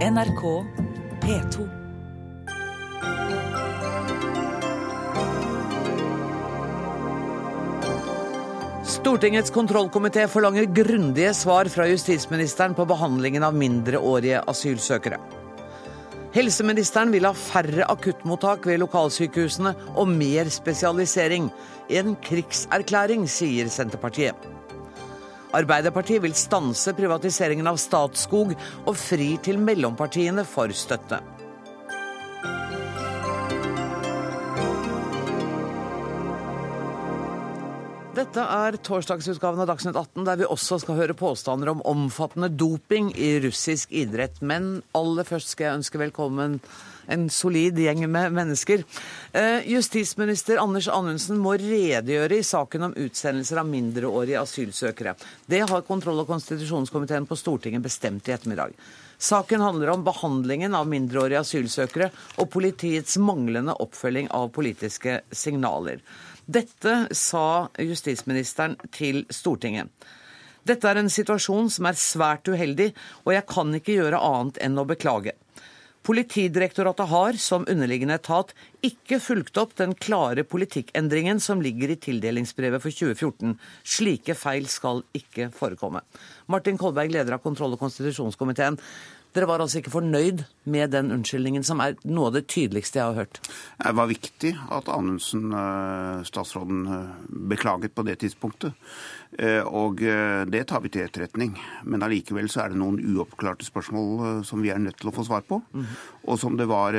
NRK P2. Stortingets kontrollkomité forlanger grundige svar fra justisministeren på behandlingen av mindreårige asylsøkere. Helseministeren vil ha færre akuttmottak ved lokalsykehusene og mer spesialisering. En krigserklæring, sier Senterpartiet. Arbeiderpartiet vil stanse privatiseringen av Statskog og fri til mellompartiene for støtte. Dette er torsdagsutgaven av Dagsnytt 18, der vi også skal høre påstander om omfattende doping i russisk idrett. Men aller først skal jeg ønske velkommen en solid gjeng med mennesker. Eh, justisminister Anders Anundsen må redegjøre i saken om utsendelser av mindreårige asylsøkere. Det har kontroll- og konstitusjonskomiteen på Stortinget bestemt i ettermiddag. Saken handler om behandlingen av mindreårige asylsøkere og politiets manglende oppfølging av politiske signaler. Dette sa justisministeren til Stortinget. Dette er en situasjon som er svært uheldig, og jeg kan ikke gjøre annet enn å beklage. Politidirektoratet har, som underliggende etat, ikke fulgt opp den klare politikkendringen som ligger i tildelingsbrevet for 2014. Slike feil skal ikke forekomme. Martin Kolberg, leder av kontroll- og konstitusjonskomiteen. Dere var altså ikke fornøyd med den unnskyldningen, som er noe av det tydeligste jeg har hørt? Det var viktig at Anundsen, statsråden, beklaget på det tidspunktet. Og det tar vi til etterretning. Men allikevel så er det noen uoppklarte spørsmål som vi er nødt til å få svar på. Og som det var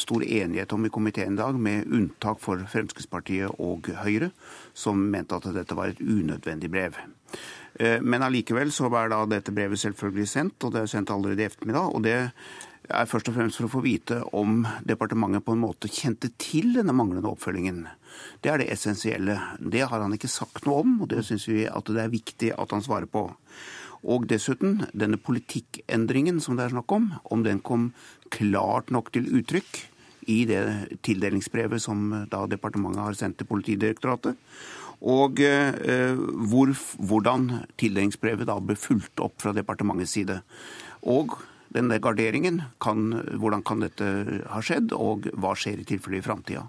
stor enighet om i komiteen i dag, med unntak for Fremskrittspartiet og Høyre, som mente at dette var et unødvendig brev. Men allikevel så var da dette brevet selvfølgelig sendt, og det er sendt allerede i ettermiddag. og det er først og fremst for å få vite om departementet på en måte kjente til denne manglende oppfølgingen. Det er det essensielle. Det har han ikke sagt noe om, og det syns vi at det er viktig at han svarer på. Og dessuten, denne politikkendringen som det er snakk om, om den kom klart nok til uttrykk i det tildelingsbrevet som da departementet har sendt til Politidirektoratet og eh, hvor, hvordan tildelingsbrevet da ble fulgt opp fra departementets side. Og denne garderingen, kan, hvordan kan dette ha skjedd, og hva skjer i tilfelle i framtida.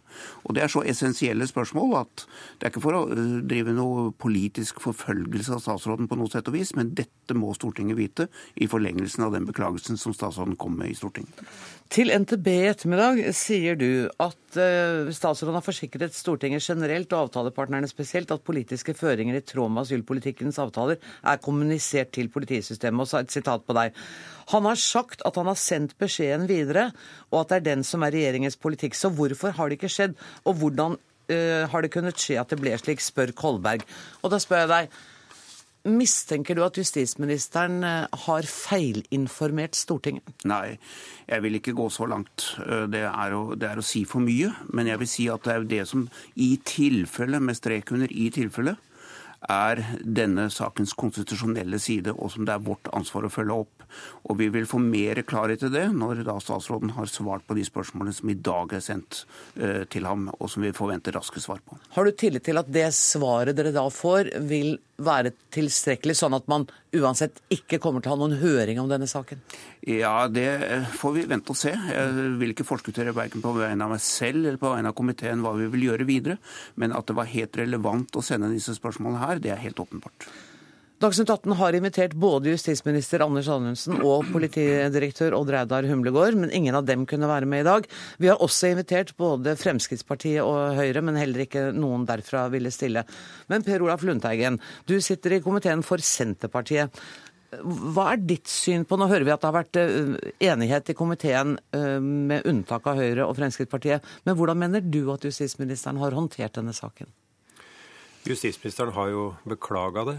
Det er så essensielle spørsmål at det er ikke for å eh, drive noe politisk forfølgelse av statsråden på noe sett og vis, men dette må Stortinget vite i forlengelsen av den beklagelsen som statsråden kom med i Stortinget. Til NTB i ettermiddag sier du at uh, statsråden har forsikret Stortinget generelt og avtalepartnerne spesielt at politiske føringer i tråd med asylpolitikkens avtaler er kommunisert til politisystemet. Og så et sitat på deg. Han har sagt at han har sendt beskjeden videre, og at det er den som er regjeringens politikk. Så hvorfor har det ikke skjedd, og hvordan uh, har det kunnet skje at det ble slik, spør Kolberg. Og da spør jeg deg, Mistenker du at justisministeren har feilinformert Stortinget? Nei, jeg vil ikke gå så langt. Det er, å, det er, å, si for mye. Men jeg vil si at det er jo det som i tilfelle, med strek under i tilfelle, er denne sakens konstitusjonelle side, og som det er vårt ansvar å følge opp. Og vi vil få mer klarhet i det når da statsråden har svart på de spørsmålene som i dag er sendt uh, til ham, og som vi forventer raske svar på. Har du tillit til at det svaret dere da får, vil være tilstrekkelig, sånn at man uansett ikke kommer til å ha noen høring om denne saken? Ja, det får vi vente og se. Jeg vil ikke forskuttere verken på vegne av meg selv eller på vegne av komiteen hva vi vil gjøre videre, men at det var helt relevant å sende disse spørsmålene her, det er helt åpenbart. Dagsnytt 18 har invitert både justisminister Anders Anundsen og politidirektør Odd Reidar Humlegård, men ingen av dem kunne være med i dag. Vi har også invitert både Fremskrittspartiet og Høyre, men heller ikke noen derfra ville stille. Men Per Olaf Lundteigen, du sitter i komiteen for Senterpartiet. Hva er ditt syn på Nå hører vi at det har vært enighet i komiteen med unntak av Høyre og Fremskrittspartiet. Men hvordan mener du at justisministeren har håndtert denne saken? Justisministeren har jo beklaga det.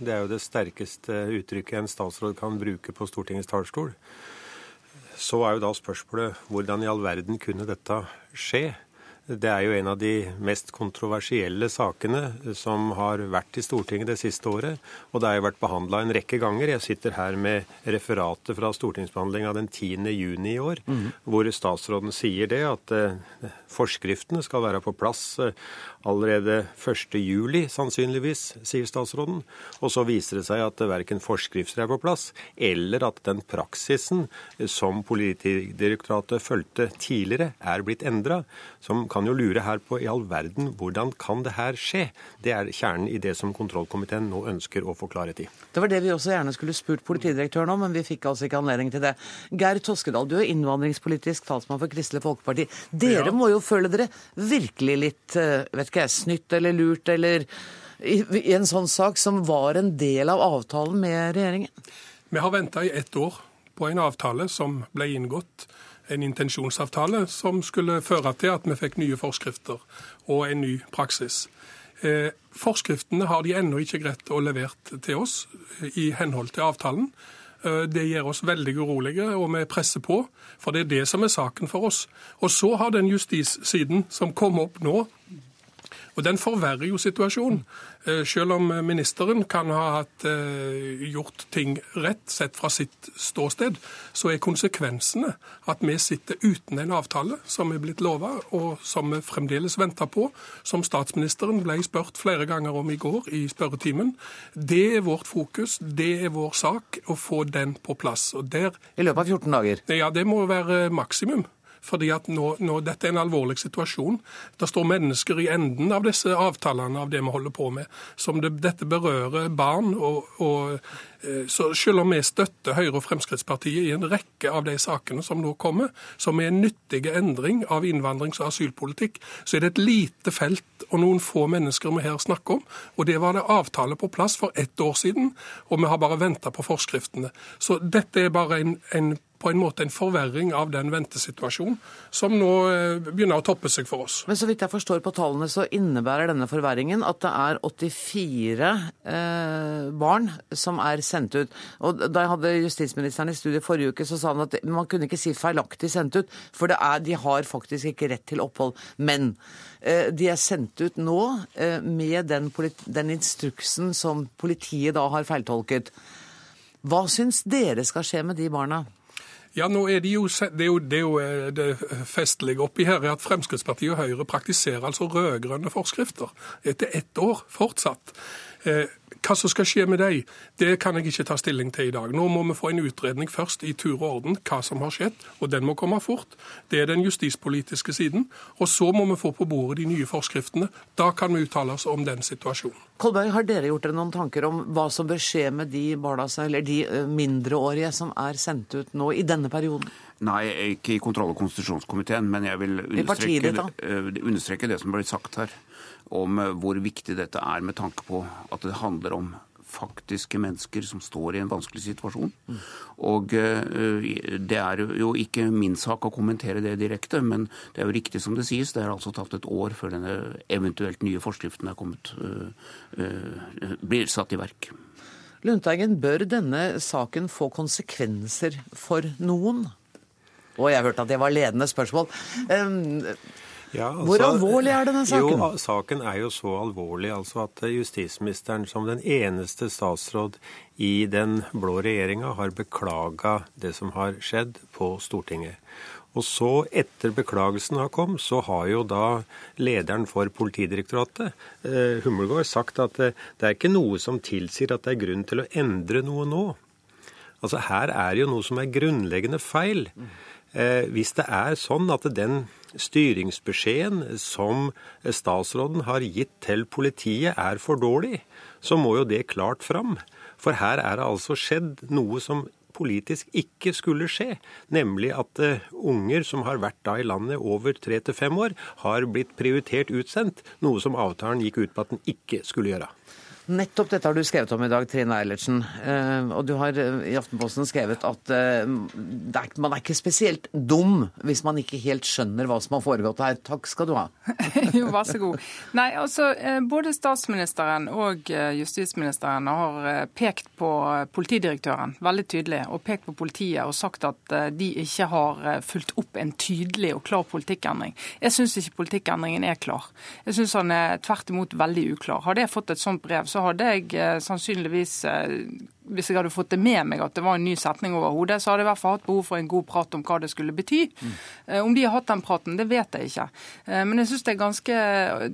Det er jo det sterkeste uttrykket en statsråd kan bruke på Stortingets talerstol. Så er jo da spørsmålet hvordan i all verden kunne dette skje? Det er jo en av de mest kontroversielle sakene som har vært i Stortinget det siste året. Og det har jo vært behandla en rekke ganger. Jeg sitter her med referatet fra stortingsbehandlinga den 10. juni i år, mm. hvor statsråden sier det at eh, forskriftene skal være på plass eh, allerede 1.7, sannsynligvis, sier statsråden. Og så viser det seg at verken forskrifter er på plass, eller at den praksisen som Politidirektoratet fulgte tidligere, er blitt endra. Som kan jo lure her på i all verden hvordan kan det her skje? Det er kjernen i det som kontrollkomiteen nå ønsker å få klarhet i. Det var det vi også gjerne skulle spurt politidirektøren om, men vi fikk altså ikke anledning til det. Geir Toskedal, du er innvandringspolitisk talsmann for Kristelig Folkeparti. Dere ja. må jo føle dere virkelig litt eh, vet ikke jeg, snytt eller lurt eller i, i en sånn sak som var en del av avtalen med regjeringen? Vi har venta i ett år på en avtale som ble inngått, en intensjonsavtale som skulle føre til at vi fikk nye forskrifter og en ny praksis. Eh, forskriftene har de ennå ikke greid å levere til oss i henhold til avtalen. Eh, det gjør oss veldig urolige, og vi presser på, for det er det som er saken for oss. Og så har den justissiden som kom opp nå, og Den forverrer jo situasjonen. Eh, selv om ministeren kan ha hatt, eh, gjort ting rett sett fra sitt ståsted, så er konsekvensene at vi sitter uten en avtale som er blitt lova, og som vi fremdeles venter på, som statsministeren ble spurt flere ganger om i går i spørretimen. Det er vårt fokus, det er vår sak, å få den på plass. Der, I løpet av 14 dager? Ja, det må være maksimum fordi at nå, nå, Dette er en alvorlig situasjon. Det står mennesker i enden av disse avtalene av det vi holder på med. som det, Dette berører barn. og, og eh, så Selv om vi støtter Høyre og Fremskrittspartiet i en rekke av de sakene som nå kommer, som er en nyttig endring av innvandrings- og asylpolitikk, så er det et lite felt og noen få mennesker vi her snakker om. Og det var det avtale på plass for ett år siden, og vi har bare venta på forskriftene. Så dette er bare en, en på en måte en forverring av den ventesituasjonen som nå eh, begynner å toppe seg for oss. Men så vidt jeg forstår på tallene, så innebærer denne forverringen at det er 84 eh, barn som er sendt ut. Og Da jeg hadde justisministeren i studiet forrige uke, så sa han at man kunne ikke si feilaktig sendt ut, for er, de har faktisk ikke rett til opphold. Men eh, de er sendt ut nå eh, med den, den instruksen som politiet da har feiltolket. Hva syns dere skal skje med de barna? Ja, nå er de jo, Det er jo det, er jo eh, det festlige oppi her er at Fremskrittspartiet og Høyre praktiserer altså rød-grønne forskrifter etter ett år fortsatt. Eh, hva som skal skje med dem, det kan jeg ikke ta stilling til i dag. Nå må vi få en utredning først i tur og orden hva som har skjedd, og den må komme fort. Det er den justispolitiske siden. Og så må vi få på bordet de nye forskriftene. Da kan vi uttale oss om den situasjonen. Kolberg, har dere gjort dere noen tanker om hva som bør skje med de barna, eller de mindreårige som er sendt ut nå i denne perioden? Nei, ikke i kontroll- og konstitusjonskomiteen, men jeg vil understreke, eh, understreke det som ble sagt her om eh, hvor viktig dette er med tanke på at det handler om faktiske mennesker som står i en vanskelig situasjon. Og uh, det er jo ikke min sak å kommentere det direkte, men det er jo riktig som det sies. Det har altså tatt et år før denne eventuelt nye forskriften er kommet, uh, blir satt i verk. Lundteigen, bør denne saken få konsekvenser for noen? Og jeg hørte at det var ledende spørsmål. Ja, altså, Hvor alvorlig er denne saken? Jo, Saken er jo så alvorlig altså at justisministeren som den eneste statsråd i den blå regjeringa har beklaga det som har skjedd på Stortinget. Og så, etter beklagelsen har kommet, så har jo da lederen for Politidirektoratet, eh, sagt at eh, det er ikke noe som tilsier at det er grunn til å endre noe nå. Altså Her er jo noe som er grunnleggende feil. Eh, hvis det er sånn at den styringsbeskjeden som statsråden har gitt til politiet er for dårlig, så må jo det klart fram. For her er det altså skjedd noe som politisk ikke skulle skje, nemlig at uh, unger som har vært da i landet over tre til fem år, har blitt prioritert utsendt, noe som avtalen gikk ut på at den ikke skulle gjøre. Nettopp dette har du skrevet om i dag, Trine Eilertsen. Eh, og du har eh, i Aftenposten skrevet at eh, man er ikke spesielt dum hvis man ikke helt skjønner hva som har foregått her. Takk skal du ha. jo, vær så god. Nei, altså, Både statsministeren og justisministeren har pekt på politidirektøren veldig tydelig, og pekt på politiet og sagt at de ikke har fulgt opp en tydelig og klar politikkendring. Jeg syns ikke politikkendringen er klar. Jeg syns han er tvert imot veldig uklar. Har det fått et sånt brev, så hadde jeg eh, sannsynligvis eh, hvis jeg hadde fått det med meg at det var en ny setning over hodet, så hadde jeg i hvert fall hatt behov for en god prat om hva det skulle bety. Mm. Om de har hatt den praten, det vet jeg ikke. Men jeg syns det er ganske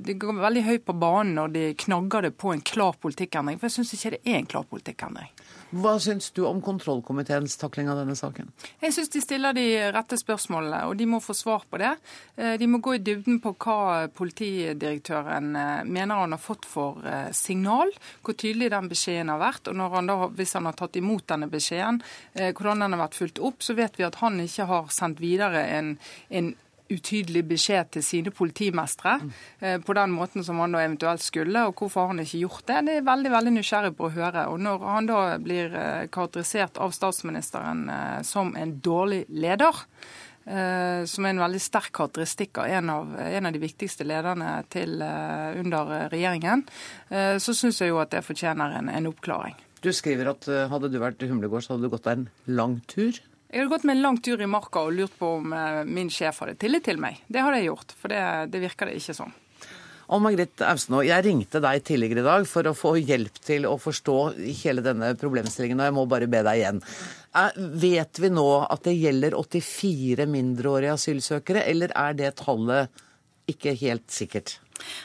De går veldig høyt på banen når de knagger det på en klar politikkendring. For jeg syns ikke det er en klar politikkendring. Hva syns du om kontrollkomiteens takling av denne saken? Jeg syns de stiller de rette spørsmålene, og de må få svar på det. De må gå i dybden på hva politidirektøren mener han har fått for signal, hvor tydelig den beskjeden har vært. og han da, Hvis han har tatt imot denne beskjeden, hvordan den har vært fulgt opp, så vet vi at han ikke har sendt videre en, en utydelig beskjed til sine politimestre eh, på den måten som han da eventuelt skulle, og hvorfor har han ikke gjort det? Det er veldig veldig nysgjerrig på å høre. Og Når han da blir eh, karakterisert av statsministeren eh, som en dårlig leder, som er en veldig sterk karakteristikk av en av, en av de viktigste lederne til, under regjeringen, så syns jeg jo at det fortjener en, en oppklaring. Du skriver at hadde du vært Humlegård, så hadde du gått deg en lang tur? Jeg hadde gått med en lang tur i marka og lurt på om eh, min sjef hadde tillit til meg. Det hadde jeg gjort, for det, det virker det ikke sånn. Og Margrethe Austenå, jeg ringte deg tidligere i dag for å få hjelp til å forstå hele denne problemstillingen, og jeg må bare be deg igjen. Vet vi nå at det gjelder 84 mindreårige asylsøkere, eller er det tallet ikke helt sikkert?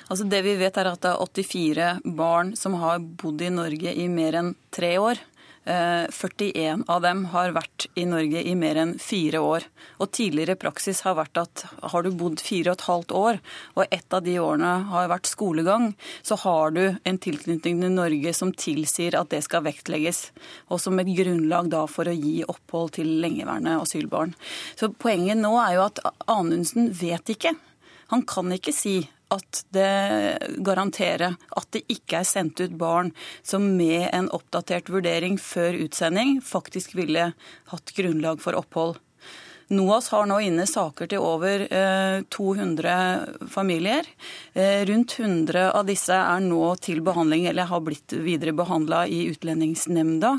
Altså Det vi vet er at det er 84 barn som har bodd i Norge i mer enn tre år. 41 eh, av dem har vært i Norge i mer enn fire år. Og tidligere praksis har vært at har du bodd fire og et halvt år, og ett av de årene har vært skolegang, så har du en tilknytning til Norge som tilsier at det skal vektlegges. Og som et grunnlag da for å gi opphold til lengeværende asylbarn. Så poenget nå er jo at Anundsen vet ikke. Han kan ikke si at det garanterer at det ikke er sendt ut barn som med en oppdatert vurdering før utsending faktisk ville hatt grunnlag for opphold. NOAS har nå inne saker til over 200 eh, familier. Eh, rundt 100 av disse er nå til behandling eller har blitt videre behandla i Utlendingsnemnda.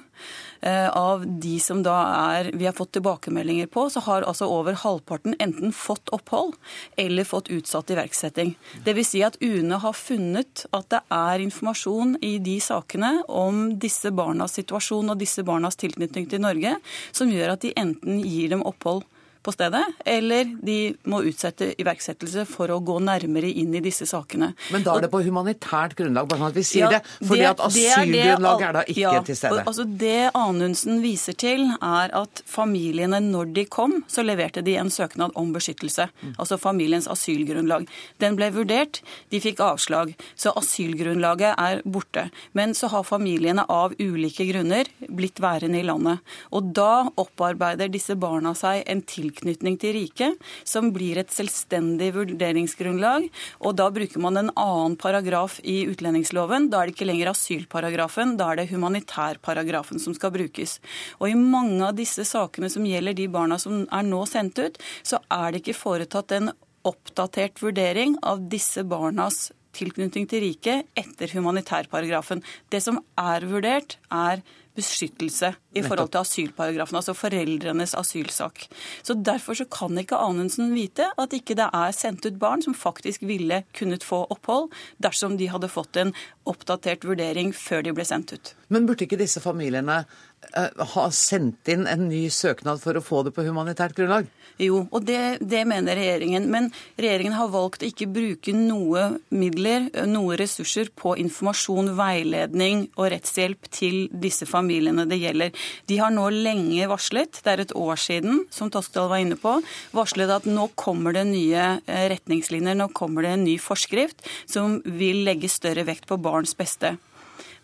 Eh, av de som da er, vi har fått tilbakemeldinger på, så har altså over halvparten enten fått opphold eller fått utsatt iverksetting. Dvs. Si at UNE har funnet at det er informasjon i de sakene om disse barnas situasjon og disse barnas tilknytning til Norge som gjør at de enten gir dem opphold på stedet, eller de må utsette iverksettelse for å gå nærmere inn i disse sakene. Men da er det på humanitært grunnlag, bare sånn at vi sier ja, det? Fordi det, at asylgrunnlaget er da ikke ja, til stede? Altså Det Anundsen viser til, er at familiene, når de kom, så leverte de en søknad om beskyttelse. Mm. Altså familiens asylgrunnlag. Den ble vurdert, de fikk avslag. Så asylgrunnlaget er borte. Men så har familiene av ulike grunner blitt værende i landet. Og da opparbeider disse barna seg en tilknytning tilknytning til riket, som blir et selvstendig vurderingsgrunnlag. Og da bruker man en annen paragraf i utlendingsloven. Da er det ikke lenger asylparagrafen, da er det humanitærparagrafen som skal brukes. Og i mange av disse sakene som gjelder de barna som er nå sendt ut, så er det ikke foretatt en oppdatert vurdering av disse barnas tilknytning til riket etter humanitærparagrafen. Det som er vurdert, er beskyttelse i forhold til asylparagrafen, altså foreldrenes asylsak. Så Derfor så kan ikke Anundsen vite at ikke det er sendt ut barn som faktisk ville kunnet få opphold dersom de hadde fått en oppdatert vurdering før de ble sendt ut. Men burde ikke disse familiene uh, ha sendt inn en ny søknad for å få det på humanitært grunnlag? Jo, og det, det, mener regjeringen. Men regjeringen har valgt å ikke bruke noe midler, noe ressurser, på informasjon, veiledning og rettshjelp til disse familiene det gjelder. De har nå lenge varslet, det er et år siden, som Toskedal var inne på, varslet at nå kommer det nye eh, retningslinjer, nå kommer det en ny forskrift som vil legge større vekt på barns beste.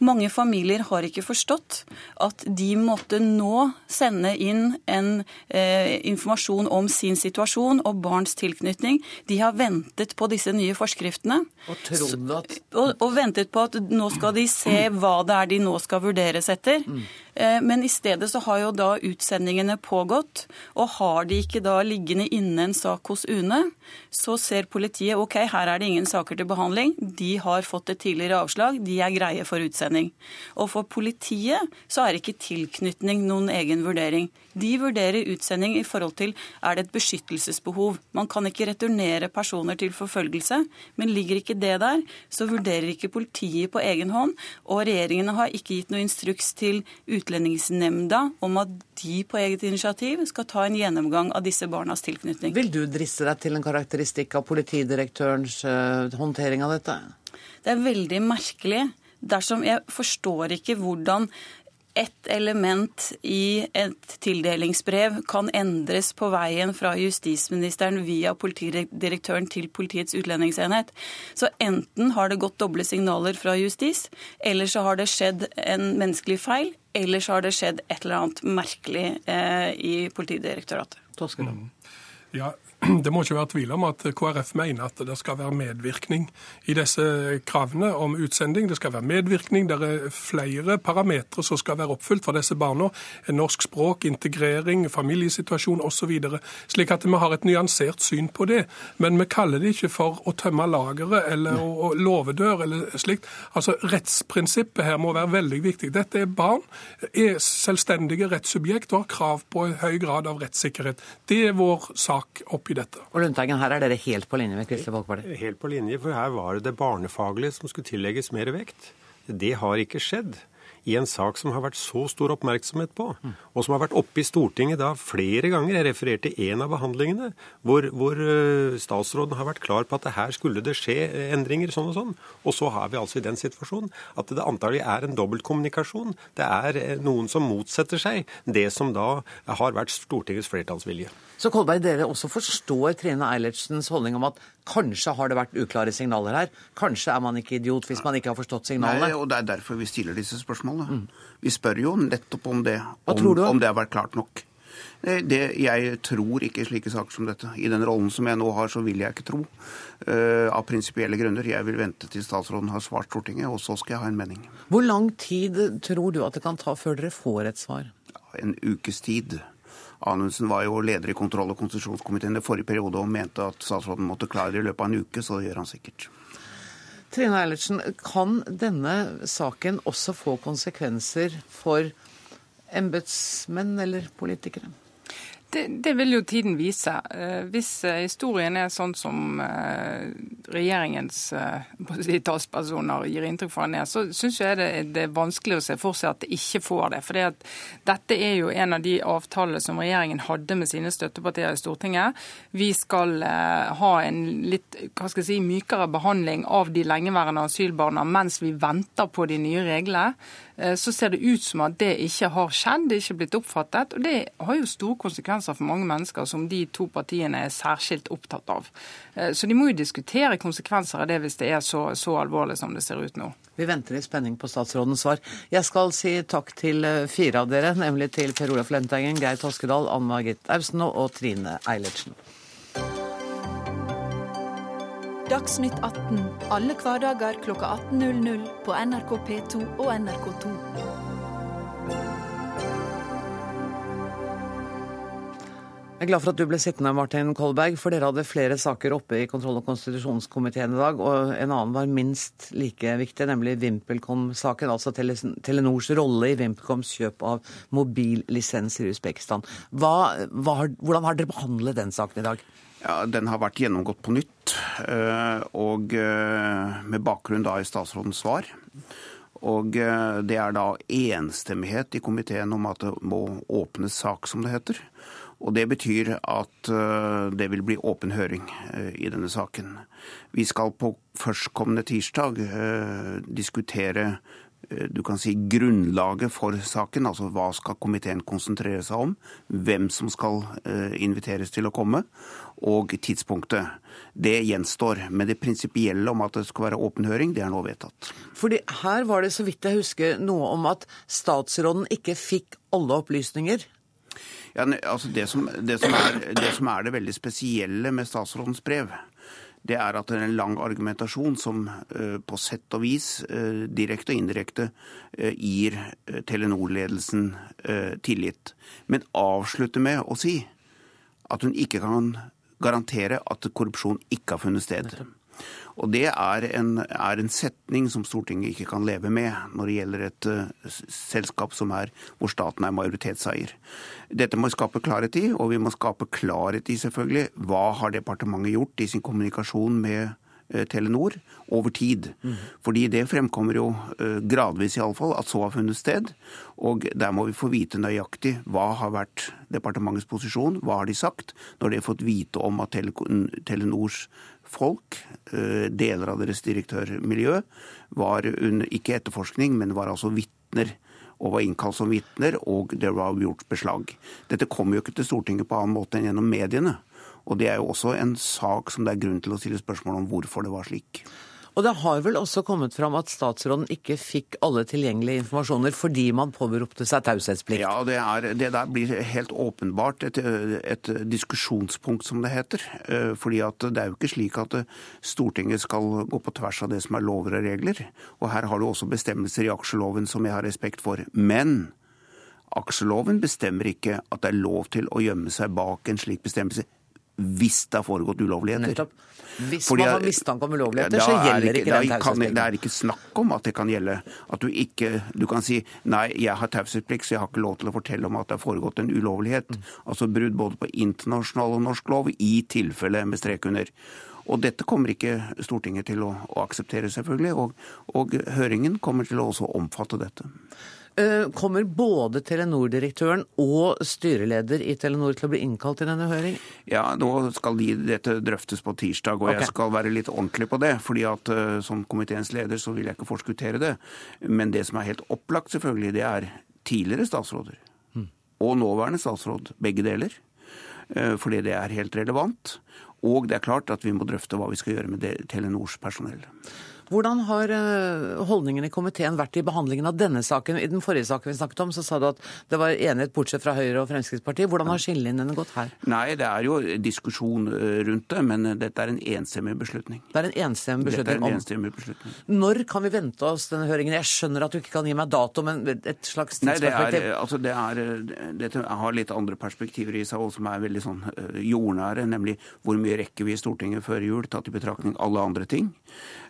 Mange familier har ikke forstått at de måtte nå sende inn en eh, informasjon om sin situasjon og barns tilknytning. De har ventet på disse nye forskriftene. Og trodd at og, og ventet på at nå skal de se hva det er de nå skal vurderes etter. Mm. Men i stedet så har jo da utsendingene pågått, og har de ikke da liggende inne en sak hos UNE, så ser politiet ok, her er det ingen saker til behandling, de har fått et tidligere avslag, de er greie for utsending. Og for politiet så er ikke tilknytning noen egen vurdering. De vurderer utsending i forhold til er det et beskyttelsesbehov. Man kan ikke returnere personer til forfølgelse, men ligger ikke det der, så vurderer ikke politiet på egen hånd, og regjeringene har ikke gitt noe instruks til Utlendingsnemnda om at de på eget initiativ skal ta en gjennomgang av disse barnas tilknytning. Vil du drisse deg til en karakteristikk av politidirektørens eh, håndtering av dette? Det er veldig merkelig dersom jeg forstår ikke hvordan ett element i et tildelingsbrev kan endres på veien fra justisministeren via politidirektøren til Politiets utlendingsenhet. Så enten har det gått doble signaler fra justis, eller så har det skjedd en menneskelig feil, eller så har det skjedd et eller annet merkelig eh, i Politidirektoratet. Mm. Ja, Det må ikke være tvil om at KrF mener at det skal være medvirkning i disse kravene om utsending. Det skal være medvirkning. Det er flere parametere som skal være oppfylt for disse barna. Norsk språk, integrering, familiesituasjon osv. Slik at vi har et nyansert syn på det. Men vi kaller det ikke for å tømme lageret eller å, låvedør eller slikt. Altså, Rettsprinsippet her må være veldig viktig. Dette er barn, er selvstendige rettssubjekt og har krav på en høy grad av rettssikkerhet. Det er vår sak oppi dette. Og Lundteigen, her er dere helt på linje med Kristelig Folkeparti. Helt på linje, for her var det det barnefaglige som skulle tillegges mer vekt. Det har ikke skjedd i en sak som har vært så stor oppmerksomhet på, og som har vært oppe i Stortinget da flere ganger. Jeg refererte en av behandlingene hvor, hvor eh, statsråden har vært klar på at det her skulle det skje eh, endringer sånn og sånn. Og så har vi altså i den situasjonen at det antagelig er en dobbeltkommunikasjon. Det er eh, noen som motsetter seg det som da har vært Stortingets flertallsvilje. Så Kolberg, dere også forstår Trine Eilertsens holdning om at kanskje har det vært uklare signaler her? Kanskje er man ikke idiot hvis man ikke har forstått signalene? Nei, og Det er derfor vi stiller disse spørsmålene. Vi spør jo nettopp om det. Hva Om, tror du? om det har vært klart nok. Det, det, jeg tror ikke slike saker som dette. I den rollen som jeg nå har, så vil jeg ikke tro. Uh, av prinsipielle grunner. Jeg vil vente til statsråden har svart Stortinget, og så skal jeg ha en mening. Hvor lang tid tror du at det kan ta før dere får et svar? En ukes tid. Anundsen var jo leder i kontroll- og konstitusjonskomiteen i forrige periode og mente at statsråden måtte klare det i løpet av en uke, så det gjør han sikkert. Trine Eilertsen, kan denne saken også få konsekvenser for embetsmenn eller politikere? Det, det vil jo tiden vise. Eh, Hvis eh, historien er sånn som eh, regjeringens si, talspersoner gir inntrykk for den er, så syns jeg det, det er vanskelig å se for seg at det ikke får det. For dette er jo en av de avtalene som regjeringen hadde med sine støttepartier i Stortinget. Vi skal ha en litt hva skal jeg si, mykere behandling av de lengeværende asylbarna mens vi venter på de nye reglene. Eh, Så ser det ut som at det ikke har skjedd, det er ikke blitt oppfattet. Og det har jo store konsekvenser for mange mennesker som de to partiene er særskilt opptatt av. Eh, Så de må jo diskutere konsekvenser av det hvis det er så, så alvorlig som det ser ut nå. Vi venter i spenning på statsrådens svar. Jeg skal si takk til eh, fire av dere, nemlig til Per Olaf Lundteigen, Geir Toskedal, Anne Margit Austen og Trine Eilertsen. Dagsnytt 18 alle hverdager klokka 18.00 på NRK P2 og NRK2. Jeg er glad for at du ble sittende, Martin Kolberg, for dere hadde flere saker oppe i kontroll- og konstitusjonskomiteen i dag, og en annen var minst like viktig, nemlig VimpelCom-saken, altså Telenors rolle i VimpelComs kjøp av mobillisenser i Usbekistan. Hva, hva, hvordan har dere behandlet den saken i dag? Ja, Den har vært gjennomgått på nytt, eh, og eh, med bakgrunn da i statsrådens svar. Og eh, det er da enstemmighet i komiteen om at det må åpnes sak, som det heter. Og det betyr at det vil bli åpen høring i denne saken. Vi skal på førstkommende tirsdag diskutere du kan si grunnlaget for saken, altså hva skal komiteen konsentrere seg om, hvem som skal eh, inviteres til å komme, og tidspunktet. Det gjenstår. Men det prinsipielle om at det skal være åpen høring, det er nå vedtatt. Fordi her var det, så vidt jeg husker, noe om at statsråden ikke fikk alle opplysninger. Ja, altså det, som, det, som er, det som er det veldig spesielle med statsrådens brev, det er at det er en lang argumentasjon som uh, på sett og vis, uh, direkte og indirekte, uh, gir Telenor-ledelsen tillit. Men avslutter med å si at hun ikke kan garantere at korrupsjon ikke har funnet sted. Og det er en, er en, setning som Stortinget ikke kan leve med når det gjelder et uh, selskap som er, hvor staten er majoritetseier. Dette må vi skape klarhet i, og vi må skape klarhet i selvfølgelig hva har departementet gjort i sin kommunikasjon med uh, Telenor over tid. Mm. Fordi det fremkommer jo uh, gradvis iallfall at så har funnet sted. Og der må vi få vite nøyaktig hva har vært departementets posisjon, hva har de sagt, når de har fått vite om at Telenors folk, eh, deler av deres direktørmiljø, var under ikke etterforskning, men var altså vitner. Og var innkalt som vitner, og det var gjort beslag. Dette kom jo ikke til Stortinget på annen måte enn gjennom mediene. Og det er jo også en sak som det er grunn til å stille spørsmål om hvorfor det var slik. Og det har vel også kommet fram at statsråden ikke fikk alle tilgjengelige informasjoner fordi man påberopte seg taushetsplikt? Ja, det, er, det, der blir helt åpenbart et, et, diskusjonspunkt, som det heter. Eh, fordi at det er jo ikke slik at Stortinget skal gå på tvers av det som er lover og regler. Og her har du også bestemmelser i aksjeloven som jeg har respekt for. Men aksjeloven bestemmer ikke at det er lov til å gjemme seg bak en slik bestemmelse hvis det har foregått ulovligheter. Nettopp. Hvis Fordi, man har mistanke om ulovligheter, så gjelder ikke, ikke den taushetsplikten. Det er ikke snakk om at det kan gjelde. At du ikke Du kan si nei, jeg har taushetsplikt, så jeg har ikke lov til å fortelle om at det har foregått en ulovlighet. Mm. Altså brudd både på internasjonal og norsk lov, i tilfelle med strek under. Og dette kommer ikke Stortinget til å, å akseptere, selvfølgelig. Og, og høringen kommer til å også omfatte dette. Eh, kommer både Telenor-direktøren og styreleder i Telenor til å bli innkalt til denne høring? Ja, nå skal de, dette drøftes på tirsdag, og okay. jeg skal være litt ordentlig på det. fordi at uh, Som komiteens leder så vil jeg ikke forskuttere det. Men det som er helt opplagt, selvfølgelig, det er tidligere statsråder. Mm. Og nåværende statsråd. Begge deler. Uh, fordi det er helt relevant. Og det er klart at vi må drøfte hva vi skal gjøre med Telenors personell. Hvordan har eh, holdningen i komiteen vært i behandlingen av denne saken? I den forrige saken vi snakket om, så sa du at det var enighet bortsett fra Høyre og Fremskrittspartiet. Hvordan har skillelinjene gått her? Nei, det er jo diskusjon eh, rundt det, men dette er en enstemmig beslutning. Det er en enstemmig beslutning? Dette er en enstemmig beslutning. Når kan vi vente oss denne høringen? Jeg skjønner at du ikke kan gi meg dato, men et slags tidsperspektiv? Nei, det er, altså det er, dette har litt andre perspektiver i seg, og som er veldig sånn eh, jordnære, nemlig hvor mye rekker vi i Stortinget før jul, tatt i betraktning alle andre ting.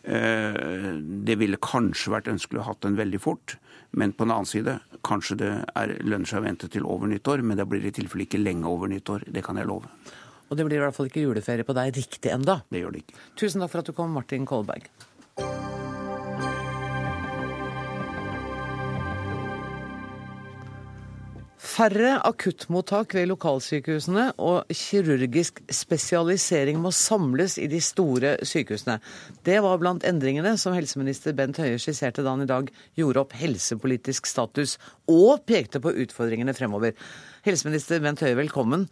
Eh, det ville kanskje vært ønskelig å hatt den veldig fort, men på den annen side, kanskje det er, lønner seg å vente til over nyttår, men det blir i tilfelle ikke lenge over nyttår. Det kan jeg love. Og det blir i hvert fall ikke juleferie på deg riktig enda. Det gjør det ikke. Tusen takk for at du kom, Martin Kolberg. Færre akuttmottak ved lokalsykehusene og kirurgisk spesialisering må samles i de store sykehusene. Det var blant endringene som helseminister Bent Høie skisserte da han i dag gjorde opp helsepolitisk status, og pekte på utfordringene fremover. Helseminister Bent Høie, velkommen.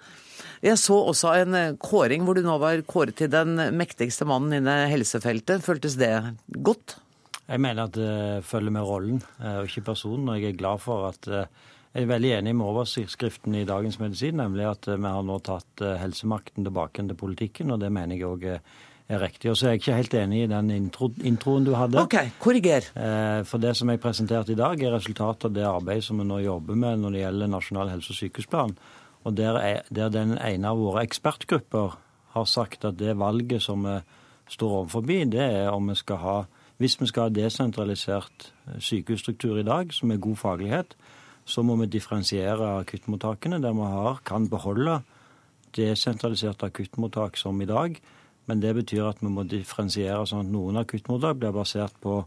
Jeg så også en kåring hvor du nå var kåret til den mektigste mannen innen helsefeltet. Føltes det godt? Jeg mener at det følger med rollen eh, og ikke personen. Og jeg er glad for at eh, jeg er veldig enig med overskriften i Dagens Medisin, nemlig at eh, vi har nå tatt eh, helsemakten tilbake til politikken, og det mener jeg òg er riktig. Og så er jeg ikke helt enig i den intro, introen du hadde. Ok, korriger. Eh, for det som jeg presenterte i dag, er resultatet av det arbeidet som vi nå jobber med når det gjelder Nasjonal helse- og sykehusplan. Og der, er, der den ene av våre ekspertgrupper har sagt at det valget som vi står overfor, det er om vi skal ha Hvis vi skal ha desentralisert sykehusstruktur i dag, som er god faglighet, så må vi differensiere akuttmottakene, der vi har, kan beholde desentraliserte akuttmottak som i dag. Men det betyr at vi må differensiere sånn at noen akuttmottak blir basert på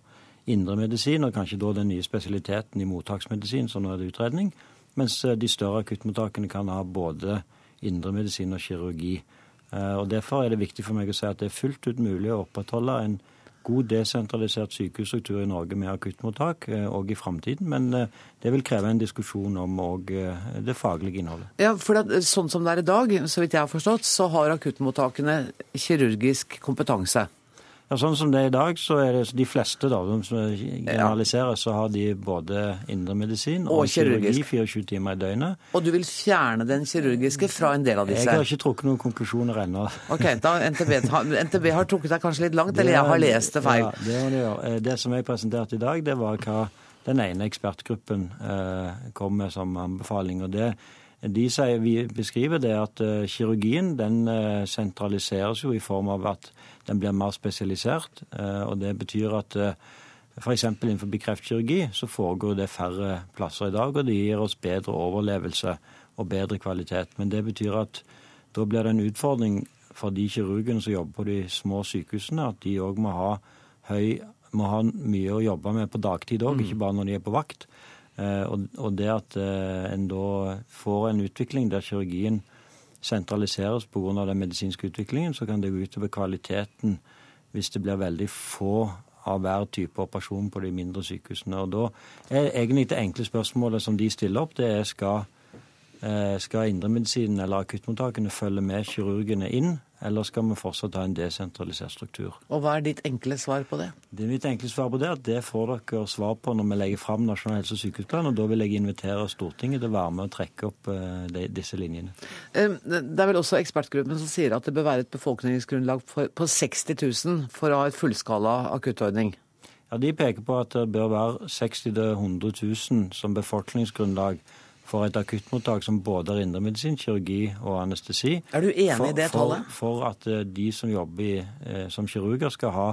indremedisin, og kanskje da den nye spesialiteten i mottaksmedisin, som nå er det utredning. Mens eh, de større akuttmottakene kan ha både indremedisin og kirurgi. Eh, og Derfor er det viktig for meg å si at det er fullt ut mulig å opprettholde en god desentralisert sykehusstruktur i Norge med akuttmottak òg i framtiden. Men det vil kreve en diskusjon om òg det faglige innholdet. Ja, for det, Sånn som det er i dag, så vidt jeg har forstått, så har akuttmottakene kirurgisk kompetanse. Ja, Sånn som det er i dag, så er det de fleste, da, som generaliserer, så har de både indremedisin og, og kirurgi 24 timer i døgnet. Og du vil fjerne den kirurgiske fra en del av disse? Jeg har ikke trukket noen konklusjoner ennå. Ok, da NTB, NTB har trukket deg kanskje litt langt, eller jeg har lest det feil? Ja, det må det, gjøre. Det som jeg presenterte i dag, det var hva den ene ekspertgruppen eh, kom med som anbefaling. og det de sier, vi beskriver det at uh, kirurgien den uh, sentraliseres jo i form av at den blir mer spesialisert. Uh, og Det betyr at uh, f.eks. innenfor kreftkirurgi så foregår det færre plasser i dag, og det gir oss bedre overlevelse og bedre kvalitet. Men det betyr at da blir det en utfordring for de kirurgene som jobber på de små sykehusene, at de òg må ha må ha mye å jobbe med på dagtid òg, mm. ikke bare når de er på vakt. Eh, og det at eh, en da får en utvikling der kirurgien sentraliseres pga. den medisinske utviklingen, så kan det gå utover kvaliteten hvis det blir veldig få av hver type operasjon på de mindre sykehusene. Og Da er egentlig det enkle spørsmålet som de stiller opp, det er skal, skal indremedisinen eller akuttmottakene følge med kirurgene inn eller skal vi fortsatt ha en desentralisert struktur? Og Hva er ditt enkle svar på det? Det Mitt enkle svar på det er at det får dere svar på når vi legger fram Nasjonal helse- og sykehusplan. og Da vil jeg invitere Stortinget til å være med og trekke opp uh, de, disse linjene. Det er vel også ekspertgruppen som sier at det bør være et befolkningsgrunnlag på 60 000 for å ha et fullskala akuttordning? Ja, De peker på at det bør være 60 000-100 000 som befolkningsgrunnlag for et akuttmottak som både har indremedisin, kirurgi og anestesi. Er du enig for, i det tallet? For, for, at eh, de som jobber i, eh, som kirurger, skal ha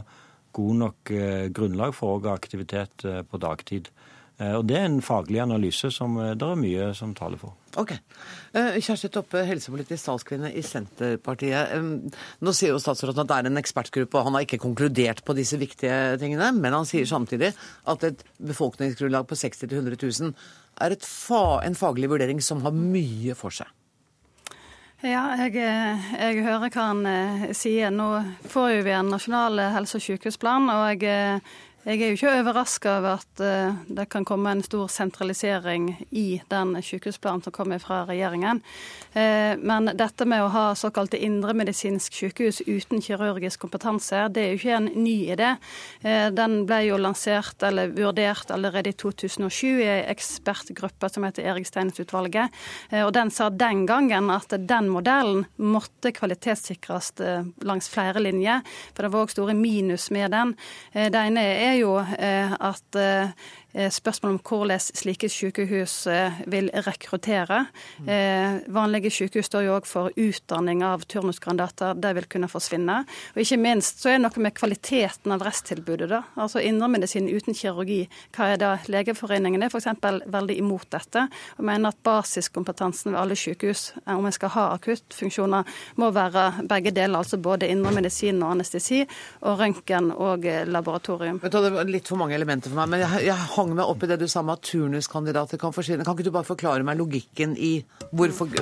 god nok eh, grunnlag for å ha aktivitet på dagtid. Og Det er en faglig analyse som det er mye som taler for. Ok. Kjersti Toppe, helsepolitisk talskvinne i Senterpartiet. Nå sier jo statsråden at det er en ekspertgruppe, og han har ikke konkludert på disse viktige tingene. Men han sier samtidig at et befolkningsgrunnlag på 60 000-100 000 er fa en faglig vurdering som har mye for seg. Ja, jeg, jeg, hører hva han eh, sier. Nå får vi en nasjonal helse- og sykehusplan. og jeg jeg er jo ikke overraska over at uh, det kan komme en stor sentralisering i den sykehusplanen som kommer fra regjeringen. Uh, men dette med å ha såkalte indremedisinsk sykehus uten kirurgisk kompetanse, det er jo ikke en ny idé. Uh, den ble jo lansert eller vurdert allerede i 2007 i ei ekspertgruppe som heter Erik Steinnes-utvalget. Og den sa den gangen at den modellen måtte kvalitetssikres langs flere linjer, for det var òg store minus med den. Det ene er jo eh, at Eh, spørsmål om hvordan slike sykehus eh, vil rekruttere. Eh, vanlige sykehus står jo òg for utdanning av turnusgrandater. Det vil kunne forsvinne. Og ikke minst så er det noe med kvaliteten av resttilbudet. da. Altså Indremedisin uten kirurgi. Hva er det? Legeforeningen er f.eks. veldig imot dette og mener at basiskompetansen ved alle sykehus, om en skal ha akuttfunksjoner, må være begge deler. Altså både indremedisin og anestesi, og røntgen og laboratorium. Det var litt for mange elementer for meg, men jeg, jeg hang meg opp i det du sa med at turnuskandidater kan forsvinne. Kan ikke du bare forklare meg logikken i hvorfor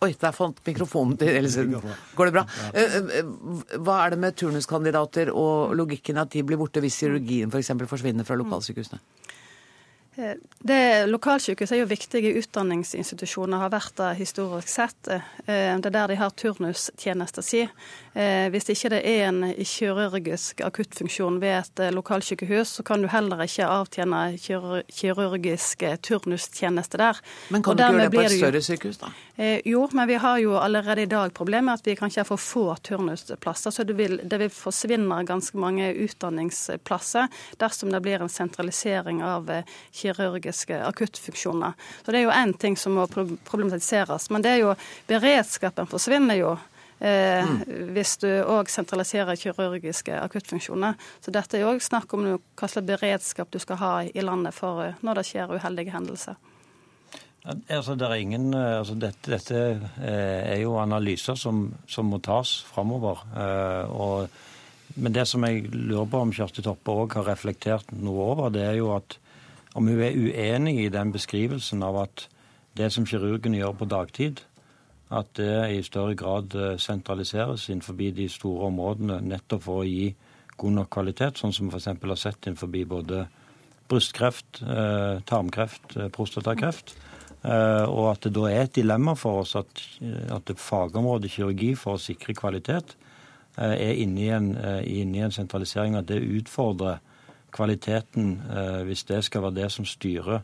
Oi, der fant mikrofonen til Else. Går det bra? Eh, eh, hva er det med turnuskandidater og logikken at de blir borte hvis kirurgien f.eks. For forsvinner fra lokalsykehusene? Eh, det, lokalsykehus er jo viktige utdanningsinstitusjoner, har vært det historisk sett. Eh, det er der de har turnustjenesta si. Eh, hvis ikke det er en kirurgisk akuttfunksjon ved et lokalsykehus, så kan du heller ikke avtjene kirurgisk turnustjeneste der. Men kan du ikke gjøre det på et større sykehus, da? Jo, men vi har jo allerede i dag problemet at vi kanskje ha for få turnusplasser. Så det vil, det vil forsvinne ganske mange utdanningsplasser dersom det blir en sentralisering av kirurgisk kirurgiske akuttfunksjoner. Så Det er jo én ting som må problematiseres. Men det er jo beredskapen forsvinner jo. Eh, mm. Hvis du òg sentraliserer kirurgiske akuttfunksjoner. Så dette er òg snakk om hva slags beredskap du skal ha i landet for eh, når det skjer uheldige hendelser. Altså, det er ingen, eh, altså dette, dette, eh, er jo analyser som, som må tas framover. men det som jeg lurer på om Kjersti Toppe òg har reflektert noe over, det er jo at om hun er uenig i den beskrivelsen av at det som kirurgen gjør på dagtid, at det i større grad eh, sentraliseres innenfor de store områdene nettopp for å gi god nok kvalitet, sånn som vi f.eks. har sett innenfor både brystkreft, eh, tarmkreft, eh, prostatakreft. Og at det da er et dilemma for oss at, at fagområdet kirurgi for å sikre kvalitet er inne i en, inne i en sentralisering. At det utfordrer kvaliteten hvis det skal være det som styrer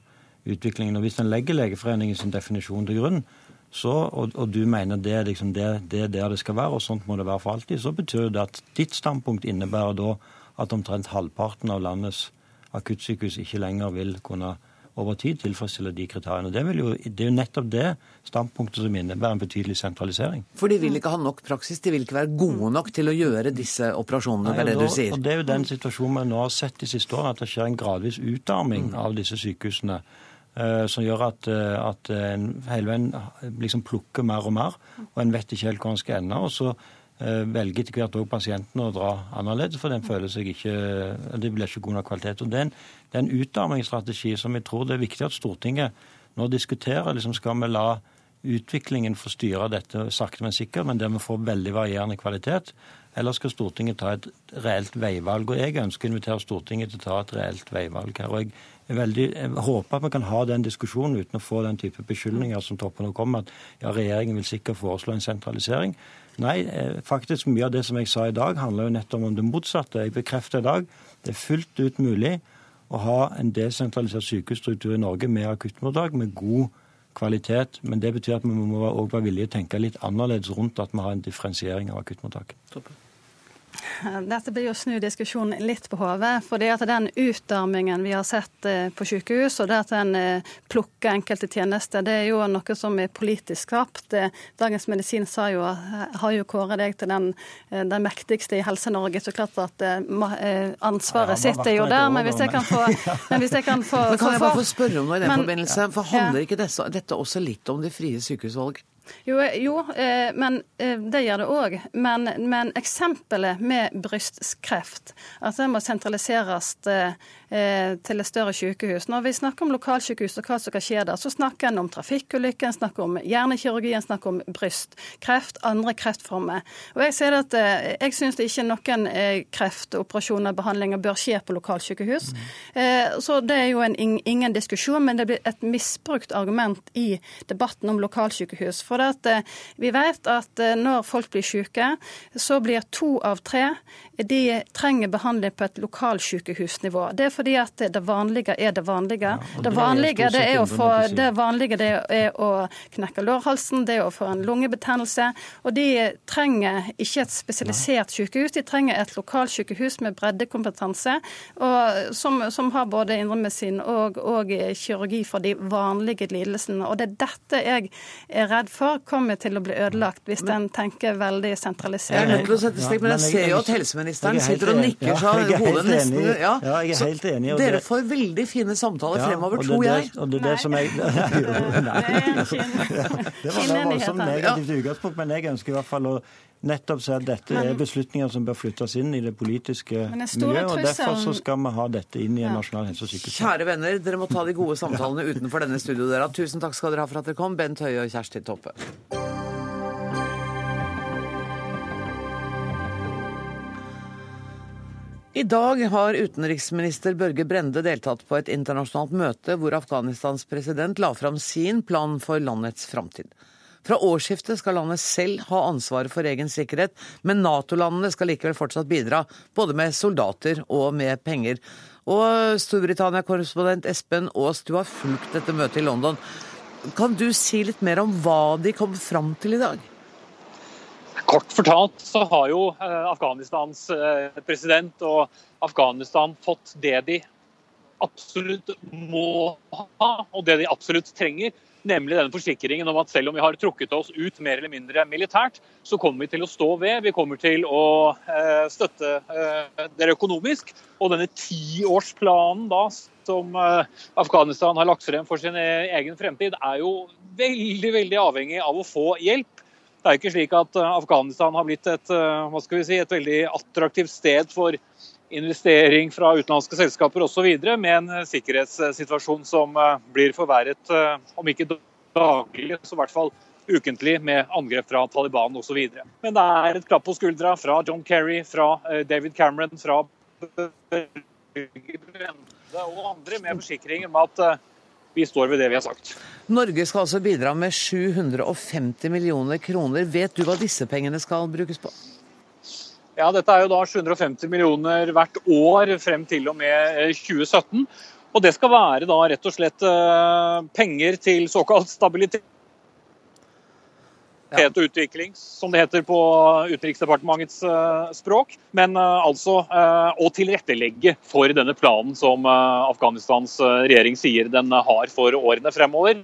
utviklingen. Og Hvis en legger Legeforeningens definisjon til grunn, så, og, og, du mener det, liksom, det, det, er der det skal være, og sånt må det være for alltid, så betyr det at ditt standpunkt innebærer da at omtrent halvparten av landets akuttsykehus ikke lenger vil kunne over tid tilfredsstiller de kriteriene. Det, jo, det, er jo nettopp det standpunktet som innebærer en betydelig sentralisering. For de vil ikke ha nok praksis, de vil ikke være gode nok til å gjøre disse operasjonene, Nei, det, det du sier. Og Det er jo den situasjonen vi nå har sett de siste årene, at det skjer en gradvis utarming mm. av disse sykehusene. Eh, som gjør at, eh, at en hele veien liksom plukker mer og mer, og en vet ikke helt hvor en skal ende. og så eh, velger etter hvert òg pasienten å dra annerledes, for den føler seg ikke Det blir ikke god nok kvalitet. og Det er en, det er en utarmingsstrategi som jeg tror det er viktig at Stortinget nå diskuterer. liksom Skal vi la utviklingen få styre dette sakte, men sikkert, men der vi får veldig varierende kvalitet? Eller skal Stortinget ta et reelt veivalg? Og jeg ønsker å invitere Stortinget til å ta et reelt veivalg her. og jeg veldig, jeg, håper at vi kan ha den diskusjonen uten å få den type beskyldninger som Toppen kom med, at ja, regjeringen vil sikkert foreslå en sentralisering. Nei, eh, faktisk mye av det som jeg sa i dag, handler jo nettopp om det motsatte. Jeg bekrefter i dag det er fullt ut mulig å ha en desentralisert sykehusstruktur i Norge med akuttmottak med god kvalitet. Men det betyr at vi må også være villige til å tenke litt annerledes rundt at vi har en differensiering av akuttmottak. Toppen. Dette blir jo å snu diskusjonen litt på hodet. For det at den utarmingen vi har sett eh, på sykehus, og det at en eh, plukker enkelte tjenester, det er jo noe som er politisk skapt. Eh, Dagens Medisin sa jo, har jo kåret deg til den, den mektigste i Helse-Norge. Så klart at ansvaret sitter jo der. Men hvis jeg kan få, men hvis jeg kan få men Kan jeg bare få spørre om noe i den forbindelse? For handler ikke dette også litt om det frie sykehusvalg? Jo, jo eh, men eh, det gjør det òg. Men, men, eksempelet med brystkreft, at det må sentraliseres eh, til et større sykehus Når vi snakker om lokalsykehus og hva som kan skje der, så snakker en om trafikkulykker, en snakker om hjernekirurgi, en snakker om brystkreft, andre kreftformer. Og Jeg sier at jeg syns ikke noen kreftoperasjoner og behandlinger bør skje på lokalsykehus. Mm. Så det er jo en, ingen diskusjon, men det blir et misbrukt argument i debatten om lokalsykehus. For eh, vi vet at eh, når folk blir syke, så blir to av tre de trenger behandling på et lokalsykehusnivå. Det er fordi at det vanlige er det vanlige. Ja, det, vanlige, det, er å få, det vanlige det er å knekke lårhalsen, det er å få en lungebetennelse. Og de trenger ikke et spesialisert sykehus, de trenger et lokalsykehus med breddekompetanse, og, som, som, har både indremedisin og, og kirurgi for de vanlige lidelsene. Og det er dette jeg er redd for kommer til å bli ødelagt hvis en tenker veldig sentralisert. Jeg er nødt til å sette stikk, men jeg ser jo at helseministeren Helseministeren sitter og nikker så ja, hodet nesten ja. jeg er helt enig. Så dere får veldig fine samtaler ja, fremover, tror jeg. Og det, er det som jeg Nei. Det var da voldsomt negativt utgangspunkt, men jeg ønsker i hvert fall å nettopp si at dette er beslutninger som bør flyttes inn i det politiske miljøet. og Derfor så skal vi ha dette inn i en nasjonal helse- og sykehusplan. Kjære venner, dere må ta de gode samtalene utenfor denne studioet dere. Tusen takk skal dere ha for at dere kom, Bent Høie og Kjersti Toppe. I dag har utenriksminister Børge Brende deltatt på et internasjonalt møte hvor Afghanistans president la fram sin plan for landets framtid. Fra årsskiftet skal landet selv ha ansvaret for egen sikkerhet, men Nato-landene skal likevel fortsatt bidra, både med soldater og med penger. Og Storbritannia-korrespondent Espen Aas, du har fulgt dette møtet i London. Kan du si litt mer om hva de kom fram til i dag? Kort fortalt så har jo eh, Afghanistans eh, president og Afghanistan fått det de absolutt må ha, og det de absolutt trenger. Nemlig denne forsikringen om at selv om vi har trukket oss ut mer eller mindre militært, så kommer vi til å stå ved. Vi kommer til å eh, støtte dere økonomisk. Og denne tiårsplanen da, som Afghanistan har lagt frem for sin egen fremtid, er jo veldig, veldig avhengig av å få hjelp. Det er ikke slik at eh, Afghanistan har blitt et, eh, si, et veldig attraktivt sted for investering fra utenlandske selskaper osv., med en eh, sikkerhetssituasjon som blir forverret, om ikke daglig, så i hvert fall ukentlig med angrep fra Taliban osv. Men det er et klapp på skuldra fra John Kerry, fra David Cameron, fra Børge Brende og andre med forsikring om at vi står ved det vi har sagt. Norge skal altså bidra med 750 millioner kroner. Vet du hva disse pengene skal brukes på? Ja, Dette er jo da 750 millioner hvert år frem til og med 2017. Og Det skal være da rett og slett penger til såkalt stabilitet ja. og utvikling, som det heter på Utenriksdepartementets uh, språk. Men uh, altså uh, å tilrettelegge for denne planen som Afghanistans regjering sier den har for årene fremover.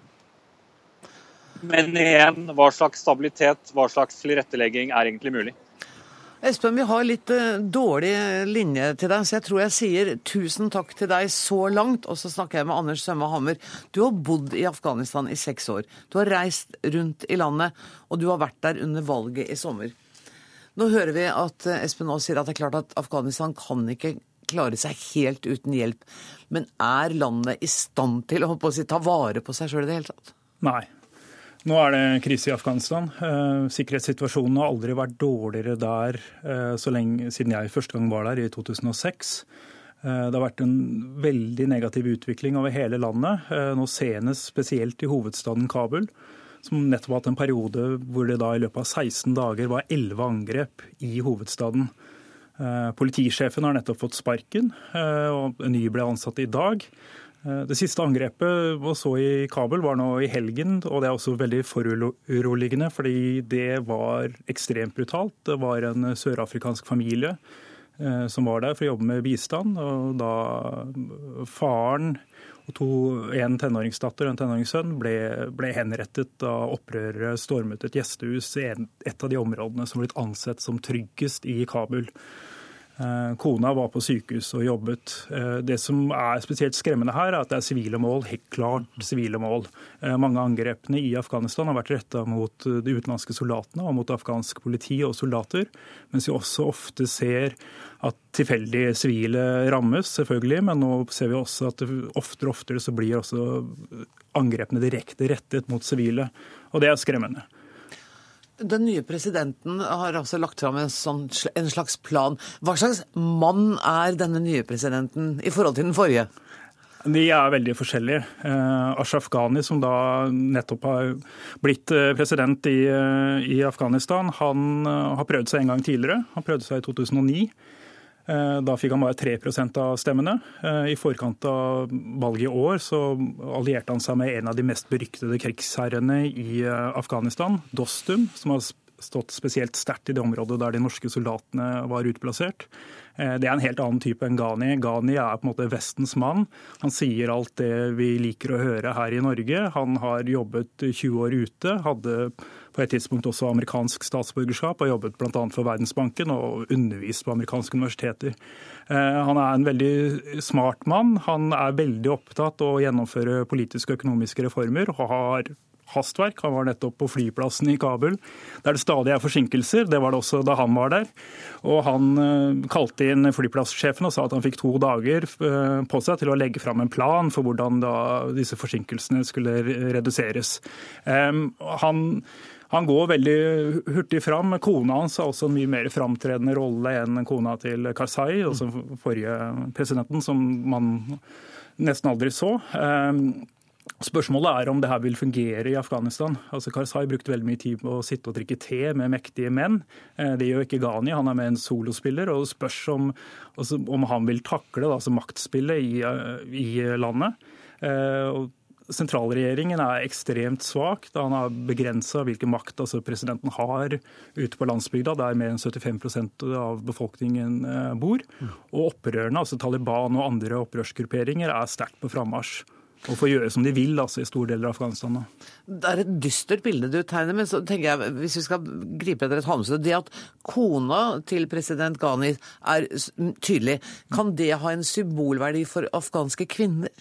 Men igjen, hva slags stabilitet, hva slags tilrettelegging er egentlig mulig? Espen, vi har litt uh, dårlig linje til deg, så jeg tror jeg sier tusen takk til deg så langt. Og så snakker jeg med Anders Sømme Hammer. Du har bodd i Afghanistan i seks år. Du har reist rundt i landet, og du har vært der under valget i sommer. Nå hører vi at uh, Espen nå sier at det er klart at Afghanistan kan ikke klare seg helt uten hjelp. Men er landet i stand til å, å si, ta vare på seg sjøl i det hele tatt? Nei, nå er det krise i Afghanistan. Eh, sikkerhetssituasjonen har aldri vært dårligere der eh, lenge siden jeg første gang var der, i 2006. Eh, det har vært en veldig negativ utvikling over hele landet, nå senest spesielt i hovedstaden Kabul. Som nettopp har hatt en periode hvor det da i løpet av 16 dager var 11 angrep i hovedstaden. Politisjefen har nettopp fått sparken, og en ny ble ansatt i dag. Eh, det siste angrepet vi så i Kabul var nå i helgen, og det er også veldig foruroligende, fordi det var ekstremt brutalt. Det var en sørafrikansk familie eh, som var der for å jobbe med bistand. og Da faren og to, en tenåringsdatter og en tenåringssønn ble, ble, henrettet da opprørere stormet et gjestehus i et av de områdene som blitt ansett som tryggest i Kabul. Eh, kona var på sykehus og jobbet. Eh, det som er spesielt skremmende her, er at det er sivile mål. Helt klart sivile mål. Eh, mange av angrepene i Afghanistan har vært retta mot de utenlandske soldatene og mot afghansk politi og soldater, mens vi også ofte ser at tilfeldige sivile rammes, selvfølgelig. Men nå ser vi også at oftere og oftere så blir også angrepene direkte rettet mot sivile. Og det er skremmende. Den nye presidenten har altså lagt fram en, sånn, en, slags plan. Hva slags mann er denne nye presidenten i forhold til den forrige? De er veldig forskjellige. Eh, Ashraf Ghani, som da nettopp har blitt eh, president i, eh, i Afghanistan, han har prøvd seg en gang tidligere. Han prøvde seg i 2009. Eh, da fikk han bare 3% av stemmene. Eh, I forkant av valget i år så allierte han seg med en av de mest beryktede krigsherrene i eh, Afghanistan, Dostum, som har stått spesielt sterkt i det området der de norske soldatene var utplassert. Eh, det er en helt annen type enn Ghani. Ghani er på en måte Vestens mann. Han sier alt det vi liker å høre her i Norge. Han har jobbet 20 år ute, hadde på et tidspunkt også amerikansk statsborgerskap, og jobbet bl.a. for Verdensbanken og undervist på amerikanske universiteter. Eh, han er en veldig smart mann. Han er veldig opptatt av å gjennomføre politiske og økonomiske reformer, og har hastverk. Han var nettopp på flyplassen i Kabul, der det stadig er forsinkelser. Det var det også da han var der. Og han eh, kalte inn flyplasssjefen og sa at han fikk to dager eh, på seg til å legge fram en plan for hvordan disse forsinkelsene skulle reduseres. Han han går veldig hurtig fram. Kona hans har også en mye mer framtredende rolle enn kona til Karzai, altså forrige presidenten, som man nesten aldri så. Spørsmålet er om det her vil fungere i Afghanistan. Altså Karzai brukte veldig mye tid på å sitte og drikke te med mektige menn. Eh, det gjør ikke Ghani, han er med en solospiller. og spørs om, altså, om han vil takle altså maktspillet i, eh, i landet. Eh, sentralregjeringen er ekstremt svak. da Han har begrensa hvilken makt altså presidenten har ute på landsbygda, der mer enn 75% av befolkningen bor. Og opprørerne, altså Taliban og andre opprørsgrupperinger, er sterkt på frammarsj og få gjøre som de vil altså, i store deler av Afghanistan. Det er et dystert bilde du tegner, men så tenker jeg, hvis vi skal gripe etter et halmstrå Det at kona til president Ghani er tydelig, kan det ha en symbolverdi for afghanske kvinner?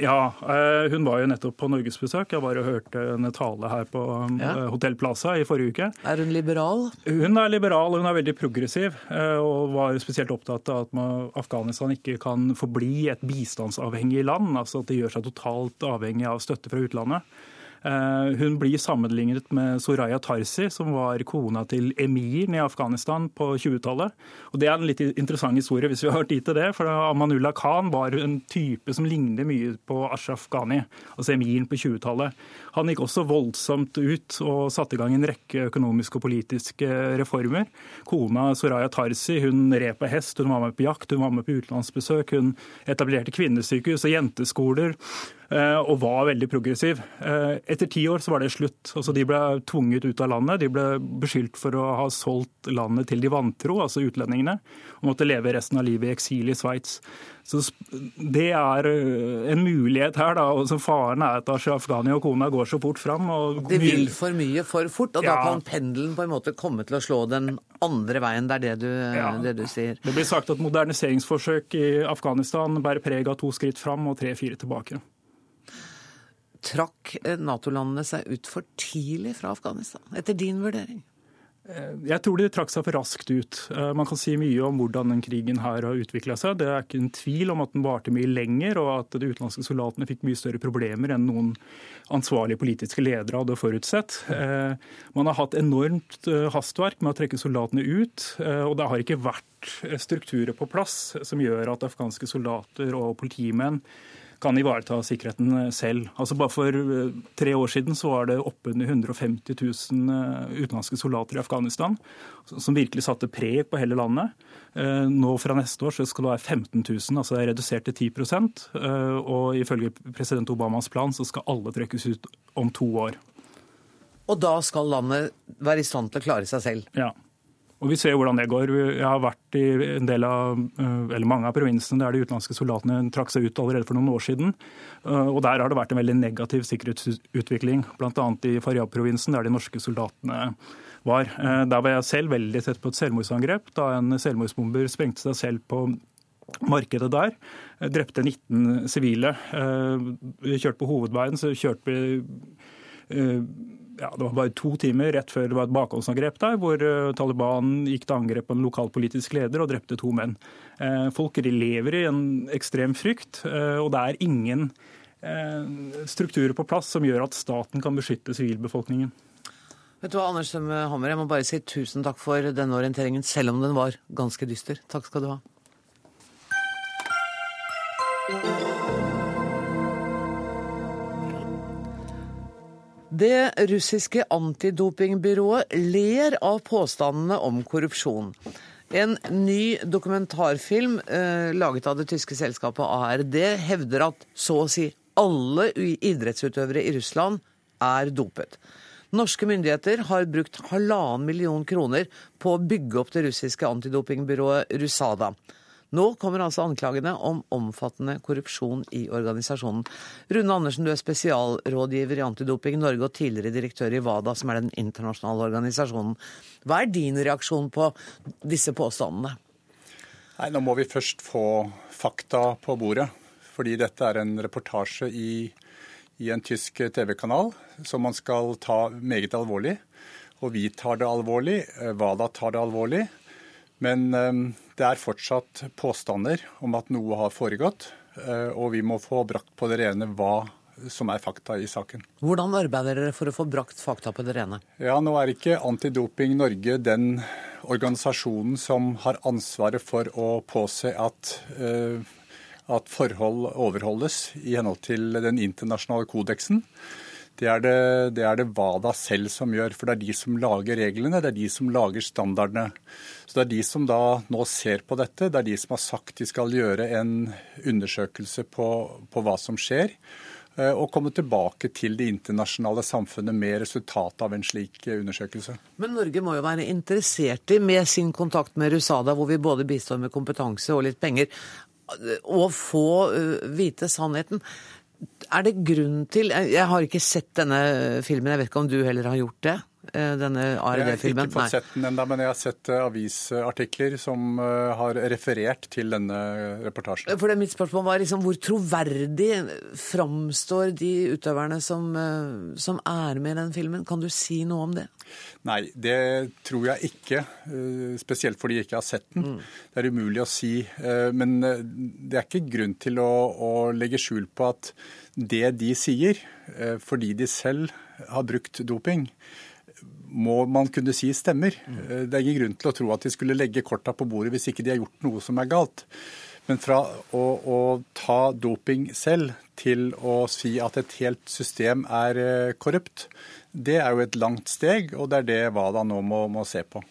Ja, eh, hun var jo nettopp på norgesbesøk. Jeg var og hørte en tale her på um, ja. Eh, Hotell Plaza i forrige uke. Er hun liberal? Hun er liberal, og hun er veldig progressiv. Eh, og var spesielt opptatt av at Afghanistan ikke kan forbli et bistandsavhengig land. Altså at det gjør seg totalt avhengig av støtte fra utlandet. Eh, hun blir sammenlignet med Soraya Tarsi, som var kona til emiren i Afghanistan på 20-tallet. Og Det er en litt interessant historie, hvis vi har tid til det. For Amanullah Khan var en type som ligner mye på Ashraf Ghani, altså emiren på 20-tallet. Han gikk også voldsomt ut og satte i gang en rekke økonomiske og politiske reformer. Kona Soraya Tarsi hun red på hest, hun var med på jakt, hun var med på utenlandsbesøk. Hun etablerte kvinnesykehus og jenteskoler. Eh, og var veldig progressiv. Eh, etter ti år så var det slutt. Altså, de ble tvunget ut av landet. De ble beskyldt for å ha solgt landet til de vantro, altså utlendingene, og måtte leve resten av livet i eksil i Sveits. Så Det er eh, en mulighet her. da, og så Faren er at Ashraf Ghani og kona går så fort fram. Og de vil for mye for fort, og ja. da kan pendelen på en måte komme til å slå den andre veien. Det er det du, ja. det du sier. Det blir sagt at moderniseringsforsøk i Afghanistan bærer preg av to skritt fram og tre-fire tilbake. Trakk Nato-landene seg ut for tidlig fra Afghanistan, etter din vurdering? Eh, jeg tror de trakk seg for raskt ut. Eh, man kan si mye om hvordan den krigen her har utvikla seg. Det er ikke en tvil om at den varte mye lenger, og at de utenlandske soldatene fikk mye større problemer enn noen ansvarlige politiske ledere hadde forutsett. Eh, man har hatt enormt hastverk med å trekke soldatene ut, og det har ikke vært strukturer på plass som gjør at afghanske soldater og politimenn kan ivareta sikkerheten selv. Altså Bare for eh, tre år siden så var det oppunder 150 000 eh, utenlandske soldater i Afghanistan som virkelig satte preg på hele landet. Eh, nå fra neste år så skal det være 15 000, altså det er redusert til 10 Og ifølge president Obamas plan så skal alle trekkes ut om to år. Og da skal landet være i stand til å klare seg selv? Ja. Og Vi ser hvordan det går. Jeg har vært i en del av, eh, eller mange av provinsene der de utenlandske soldatene trakk seg ut allerede for noen år siden. Eh, og Der har det vært en veldig negativ sikkerhetsutvikling, bl.a. i Faryab-provinsen, der de norske soldatene var. Eh, der var jeg selv veldig tett på et selvmordsangrep, da en selvmordsbomber sprengte seg selv på markedet der. Drepte 19 sivile. Vi kjørte på hovedveien, så kjørte vi ja, det var bare to timer rett før det var et bakholdsangrep der, hvor eh, Taliban gikk til angrep på en lokalpolitisk leder og drepte to menn. Eh, folk lever i en ekstrem frykt, eh, og det er ingen strukturer på plass som gjør at staten kan beskytte sivilbefolkningen. Vet du hva, Anders Hammer, jeg må bare si tusen takk for denne orienteringen, selv om den var ganske dyster. Takk skal du ha. Det russiske antidopingbyrået ler av påstandene om korrupsjon. En ny dokumentarfilm eh, laget av det tyske selskapet ARD hevder at så å si alle idrettsutøvere i Russland er dopet. Norske myndigheter har brukt halvannen million kroner på å bygge opp det russiske antidopingbyrået Rusada. Nå kommer altså anklagene om omfattende korrupsjon i organisasjonen. Rune Andersen, du er spesialrådgiver i Antidoping Norge og tidligere direktør i WADA, som er den internasjonale organisasjonen. Hva er din reaksjon på disse påstandene? Nei, Nå må vi først få fakta på bordet. Fordi dette er en reportasje i, i en tysk TV-kanal som man skal ta meget alvorlig. Og vi tar det alvorlig. WADA tar det alvorlig. Men ehm, det er fortsatt påstander om at noe har foregått, eh, og vi må få brakt på det rene hva som er fakta i saken. Hvordan arbeider dere for å få brakt fakta på det rene? Ja, Nå er ikke Antidoping Norge den organisasjonen som har ansvaret for å påse at, uh, at forhold overholdes i henhold til den internasjonale kodeksen. Det er det, det er det WADA selv som gjør, for det er de som lager reglene, det er de som lager standardene. Så Det er de som da nå ser på dette, det er de som har sagt de skal gjøre en undersøkelse på, på hva som skjer eh, og komme tilbake til det internasjonale samfunnet med resultatet av en slik undersøkelse. Men Norge må jo være interessert i, med sin kontakt med Rusada, hvor vi både bistår med kompetanse og litt penger, å få eh, vite sannheten. Er det grunn til Jeg har ikke sett denne filmen, jeg vet ikke om du heller har gjort det. Eh, denne Jeg har ARD-filmen? ikke fått sett den ennå, men jeg har sett eh, avisartikler som eh, har referert til denne reportasjen. For det Mitt spørsmål var liksom, hvor troverdig framstår de utøverne som, som er med i den filmen? Kan du si noe om det? Nei, det tror jeg ikke. Spesielt fordi jeg ikke har sett den. Det er umulig å si. Men det er ikke grunn til å, å legge skjul på at det de sier, fordi de selv har brukt doping, må man kunne si stemmer. Eh, Det er ingen grunn til å tro at de skulle legge korta på bordet hvis ikke de har gjort noe som er galt. Men fra å, å ta doping selv til å si at et helt system er eh, korrupt, det er jo et langt steg, og det er det WADA nå må, må se på.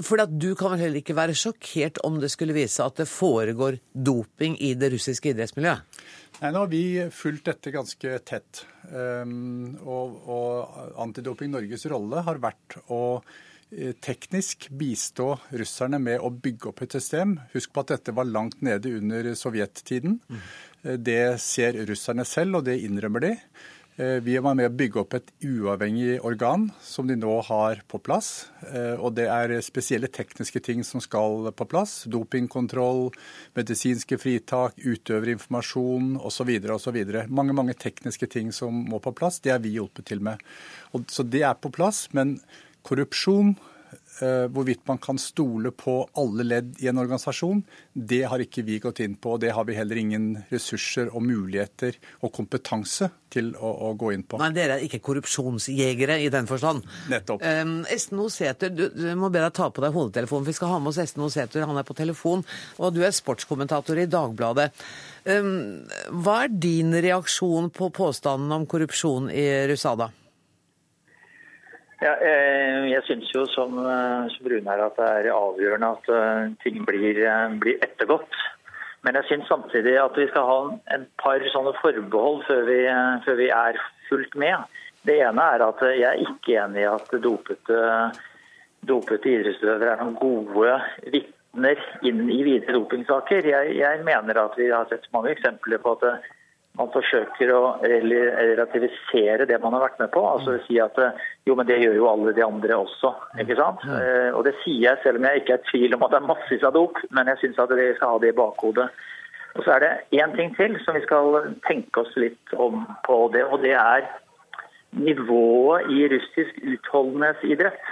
For du kan vel heller ikke være sjokkert om det skulle vise at det foregår doping i det russiske idrettsmiljøet? Nei, Nå har vi fulgt dette ganske tett. Um, og, og Antidoping Norges rolle har vært å eh, teknisk bistå russerne med å bygge opp et system. Husk på at dette var langt nede under sovjettiden. Mm. Det ser russerne selv, og det innrømmer de. Eh, Vi var med å bygge opp et uavhengig organ som de nå har på plass. Eh, Og det er spesielle tekniske ting som skal på plass. Dopingkontroll, medisinske fritak, utøverinformasjon osv. osv. Mange mange tekniske ting som må på plass. Det har vi hjulpet til med. Så det er på plass. Men korrupsjon, hvorvidt man kan stole på alle ledd i en organisasjon, det har ikke vi gått inn på. Og det har vi heller ingen ressurser og muligheter og kompetanse til å, å gå inn på. Nei, dere er ikke korrupsjonsjegere i den forstand. Nettopp. Um, Esten Osæter, du, du må be deg ta på deg hodetelefonen. Vi skal ha med oss Esten Osæter, han er på telefon. Og du er sportskommentator i Dagbladet. Um, hva er din reaksjon på påstanden om korrupsjon i Rusada? Ja, eh, jeg syns jo som, eh, som Rune at det er avgjørende at eh, ting blir, blir ettergått. Men jeg syns samtidig at vi skal ha en par sånne forbehold før vi, før vi er fullt med. Det ene er at jeg er ikke enig i at dopete, dopete idrettsutøvere er noen gode vitner inn i videre dopingsaker. Jeg, jeg mener at vi har sett mange eksempler på at man forsøker å relativisere det man har vært med på. Altså si at eh, jo, men det gjør jo alle de andre også. ikke sant? Eh, Og det sier jeg selv om jeg ikke er i tvil om at det er massevis av dop, men jeg syns at vi skal ha det i bakhodet. Og så er det én ting til som vi skal tenke oss litt om på det, og det er nivået i russisk utholdenhetsidrett.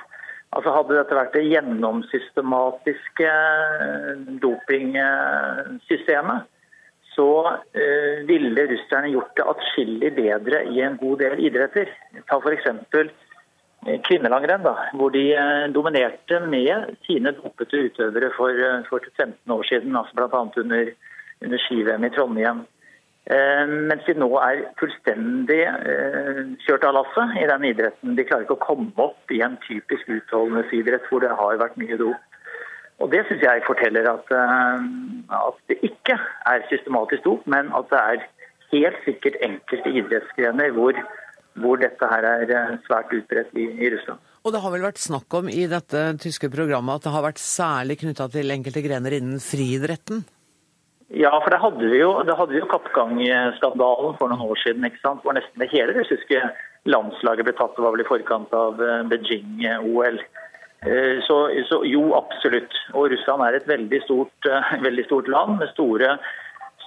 Altså Hadde dette vært det gjennomsystematiske eh, dopingsystemet, så eh, ville russerne gjort det atskillig bedre i en god del idretter. Ta f.eks. kvinnelangrenn, da, hvor de eh, dominerte med sine dopete utøvere for, eh, for 15 år siden, altså bl.a. under, under ski-VM i Trondheim. Eh, mens de nå er fullstendig eh, kjørt av lasset i den idretten. De klarer ikke å komme opp i en typisk utholdenhetsidrett hvor det har vært mye dop. Og Det syns jeg forteller at, eh, at det ikke er systematisk dop, men at det er helt sikkert enkelte idrettsgrener hvor, hvor dette her er eh, svært utbredt i, i Russland. Og det har vel vært snakk om i dette tyske programmet at det har vært særlig knytta til enkelte grener innen friidretten? Ja, for det hadde vi jo, det hadde vi jo kappgangskandalen for noen år siden, ikke sant? hvor nesten det hele russiske landslaget ble tatt. Det var vel i forkant av eh, Beijing-OL. Eh, Så, så jo, absolutt. Og Russland er et veldig stort, eh, veldig stort land med store,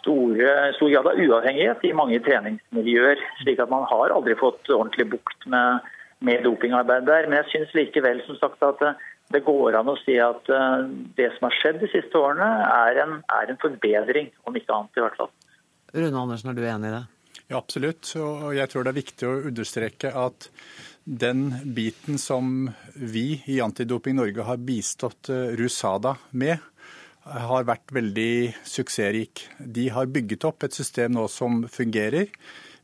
store, stor grad av uavhengighet i mange treningsmiljøer. slik at man har aldri fått ordentlig bukt med, med dopingarbeid der. Men jeg syns likevel som sagt at eh, det går an å si at det som har skjedd de siste årene, er en, er en forbedring, om ikke annet i hvert fall. Rune Andersen, er du enig i det? Ja, absolutt. Og jeg tror det er viktig å understreke at den biten som vi i Antidoping Norge har bistått eh, Rusada med, har vært veldig suksessrik. De har bygget opp et system nå som fungerer.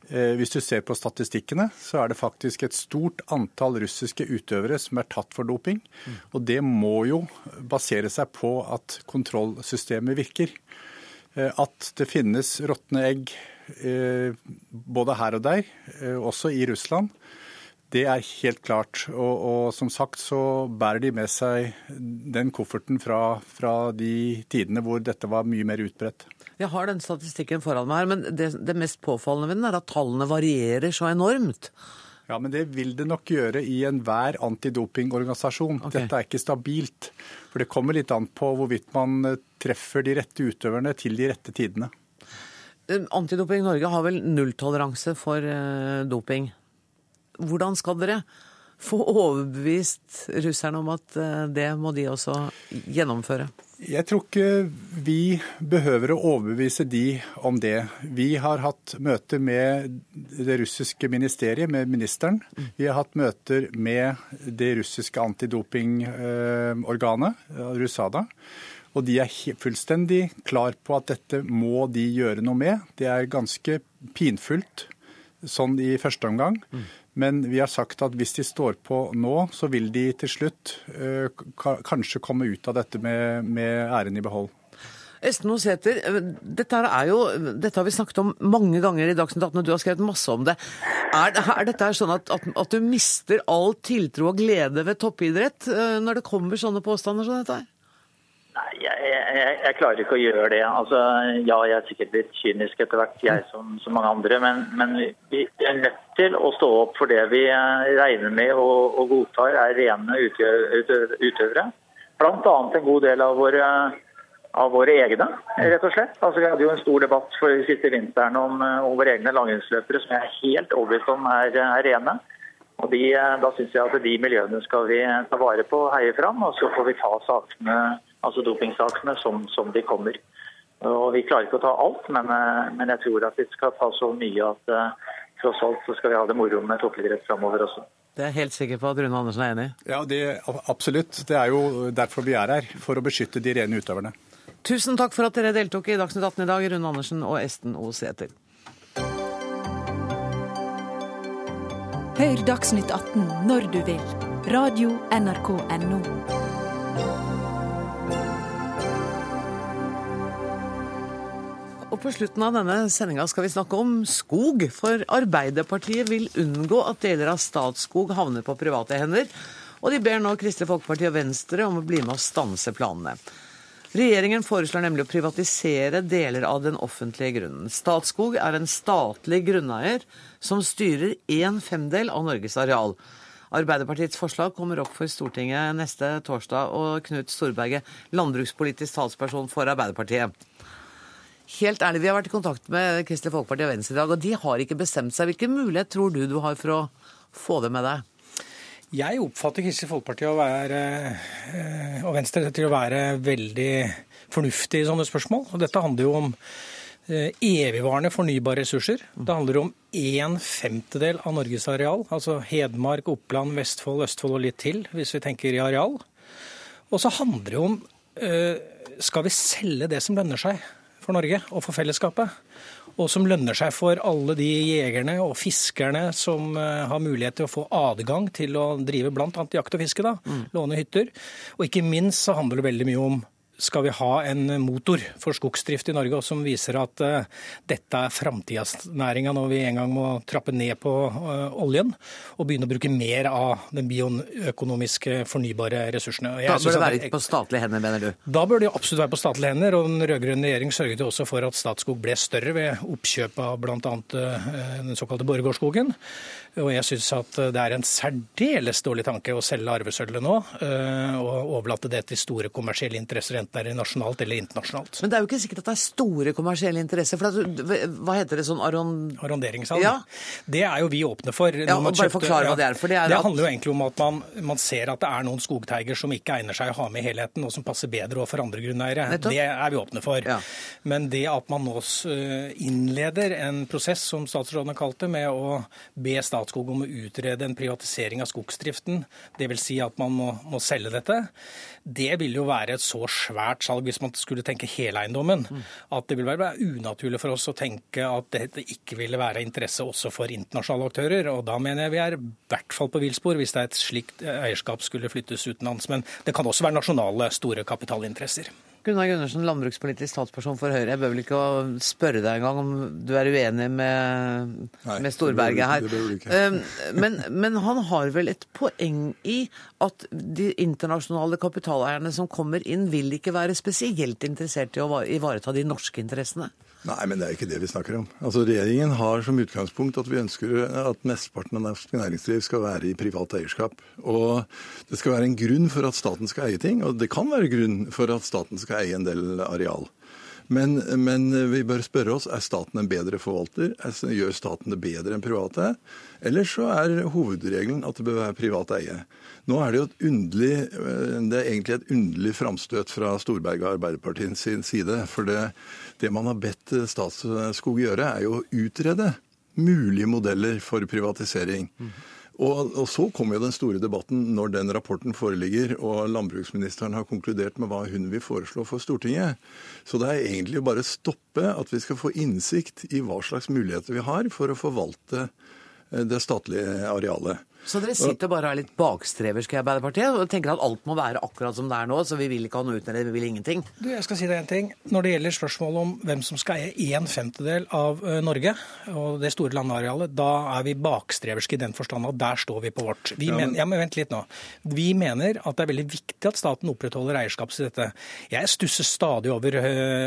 Eh, Hvis du ser på statistikkene, så er det faktisk et stort antall russiske utøvere som er tatt for doping. Og det må jo basere seg på at kontrollsystemet virker. Eh, At det finnes råtne egg både her og der, også i Russland, det er helt klart. Og, og som sagt så bærer de med seg den kofferten fra, fra de tidene hvor dette var mye mer utbredt. Jeg har den statistikken foran meg her, men det, det mest påfallende ved den er at tallene varierer så enormt. Ja, men det vil det nok gjøre i enhver antidopingorganisasjon. Okay. Dette er ikke stabilt. For det kommer litt an på hvorvidt man eh, treffer de rette utøverne til de rette tidene. Eh, Antidoping Norge har vel nulltoleranse for uh, doping. Hvordan skal dere få overbevist russerne om at uh, det må de også gjennomføre? Jeg tror ikke vi behøver å overbevise de om det. Vi har hatt møter med det russiske ministeriet, med ministeren. Vi har hatt møter med det russiske antidopingorganet, Rusada. Og de er fullstendig klar på at dette må de gjøre noe med. Det er ganske pinfullt sånn i første omgang. Men vi har sagt at hvis de står på nå, så vil de til slutt eh, kanskje komme ut av dette med, med æren i behold. Esten Osæter, dette, dette, har vi snakket om mange ganger i Dagsnytt 18, og du har skrevet masse om det. Er, er dette sånn at, at, at, du mister all tiltro og glede ved toppidrett uh, når det kommer sånne påstander som dette? her? Jeg, jeg, klarer ikke å gjøre det. Altså, ja, jeg er sikkert litt kynisk etter hvert, jeg som, som mange andre. Men, men, vi er nødt til å stå opp for det vi eh, regner med og, og godtar er rene utøvere. Bl.a. en god del av våre, av våre, egne, rett og slett. Altså, vi hadde jo en stor debatt for siste vinteren om, eh, om våre egne langrennsløpere som jeg er helt overbevist om er, er rene. Og de, eh, Da syns jeg at de miljøene skal vi ta vare på og heie fram. Og så får vi ta sakene altså dopingsakene, som, som, de kommer. Og Vi klarer ikke å ta alt, men, eh, men jeg tror at vi skal ta så mye at uh, tross alt så skal vi ha det moro med toppidrett framover også. Det er jeg helt sikker på at Rune Andersen er enig i? Ja, det, absolutt. Det er jo derfor vi er her. For å beskytte de rene utøverne. Tusen takk for at dere deltok i Dagsnytt 18 i dag, Rune Andersen og Esten O. Sæther. Hør Dagsnytt 18 når du vil. Radio NRK Radio.nrk.no. Og på slutten av denne sendinga skal vi snakke om skog. For Arbeiderpartiet vil unngå at deler av Statskog havner på private hender. Og de ber nå Kristelig Folkeparti og Venstre om å bli med og stanse planene. Regjeringen foreslår nemlig å privatisere deler av den offentlige grunnen. Statskog er en statlig grunneier som styrer en femdel av Norges areal. Arbeiderpartiets forslag kommer opp for Stortinget neste torsdag, og Knut Storberget, landbrukspolitisk talsperson for Arbeiderpartiet. Helt ærlig, Vi har vært i kontakt med Kristelig Folkeparti og Venstre i dag, og de har ikke bestemt seg. Hvilken mulighet tror du du har for å få det med deg? Jeg oppfatter Kristelig Folkeparti og, være, eh, og Venstre til å være veldig fornuftige i sånne spørsmål. Og dette handler jo om eh, evigvarende fornybare ressurser. Det handler om en femtedel av Norges areal. Altså Hedmark, Oppland, Vestfold, Østfold og litt til, hvis vi tenker i areal. Og så handler det om eh, skal vi selge det som lønner seg? For Norge og for fellesskapet. Og som lønner seg for alle de jegerne og fiskerne som eh, har mulighet til å få adgang til å drive bl.a. jakt og fiske, da, mm. låne hytter. Og ikke minst så handler det veldig mye om skal vi ha en motor for skogsdrift i Norge som viser at uh, dette er framtidsnæringa når vi en gang må trappe ned på uh, oljen og begynne å bruke mer av den bioøkonomiske fornybare ressursene. da bør det være litt på statlige hender, mener du? Da bør det absolutt være på statlige hender. og Den rød-grønne regjering sørget også for at Statskog ble større ved oppkjøp av bl.a. Uh, den såkalte Borregaardskogen. Og jeg syns at det er en særdeles dårlig tanke å selge arvesølvet nå og overlate det til store kommersielle interesser enten det er nasjonalt eller internasjonalt. Men det er jo ikke sikkert at det er store kommersielle interesser. for at, Hva heter det sånn aron... Arronderingssalg? Ja. Det er jo vi åpne for. Ja, og bare forklare hva det er. For det, er det handler jo egentlig om at man, man, ser at det er noen skogteiger som ikke egner seg å ha med i helheten, og som passer bedre for andre grunneiere. Det er vi åpne for. Ja. Men det at man nå eh, innleder en prosess, som statsråden har kalt det, med å be Statskog om å utrede en privatisering av skogsdriften, dvs. Si at man må, må selge dette, det vil jo være et så svært salg, hvis man skulle tenke hele eiendommen, mm. at det vil være unaturlig for oss å tenke at dette ikke ville være interesse også for internasjonale aktører. Og da mener jeg vi er i hvert fall på villspor hvis det er et slikt eierskap skulle flyttes utenlands. Men det kan også være nasjonale store kapitalinteresser. Gunnar Gundersen, landbrukspolitisk statsperson for Høyre. Jeg bør vel ikke spørre deg engang om du er uenig med, Nei, med Storberget her. det behøver du ikke. Um, Men, men han har vel et poeng i at de internasjonale kapitaleierne som kommer inn, vil ikke være spesielt interessert i å ivareta de norske interessene? Nei, men det er ikke det vi snakker om. Altså, Regjeringen har som utgangspunkt at vi ønsker at mesteparten av norsk næringsliv skal være i privat eierskap. Og det skal være en grunn for at staten skal eie ting, og det kan være grunn for at staten skal eie en del areal. Men, men vi bør spørre oss er staten en bedre forvalter. Er- Gjør staten det bedre enn private? Eller så er hovedregelen at det bør være privat eie. Nå er det jo et underlig, det er egentlig et underlig framstøt fra Storberget og Arbeiderpartiet sin side. For det, det man har bedt Statskog gjøre, er jo å utrede mulige modeller for privatisering. Og, og så kommer jo den store debatten når den rapporten foreligger og landbruksministeren har konkludert med hva hun vil foreslå for Stortinget. Så det er egentlig bare å stoppe at vi skal få innsikt i hva slags muligheter vi har for å forvalte eh, det statlige arealet. Så dere sitter bare og er litt bakstreverske i Arbeiderpartiet og tenker at alt må være akkurat som det er nå, så vi vil ikke ha noe utnevnt, vi vil ingenting? Du, jeg skal si deg en ting. Når det gjelder spørsmålet om hvem som skal eie en femtedel av Norge, og det store landarealet, da er vi bakstreverske i den forstand at der står vi på vårt. Vi Ja, men- mener, ja, men vent litt nå. Vi mener at det er veldig viktig at staten opprettholder eierskap til dette. Jeg stusser stadig over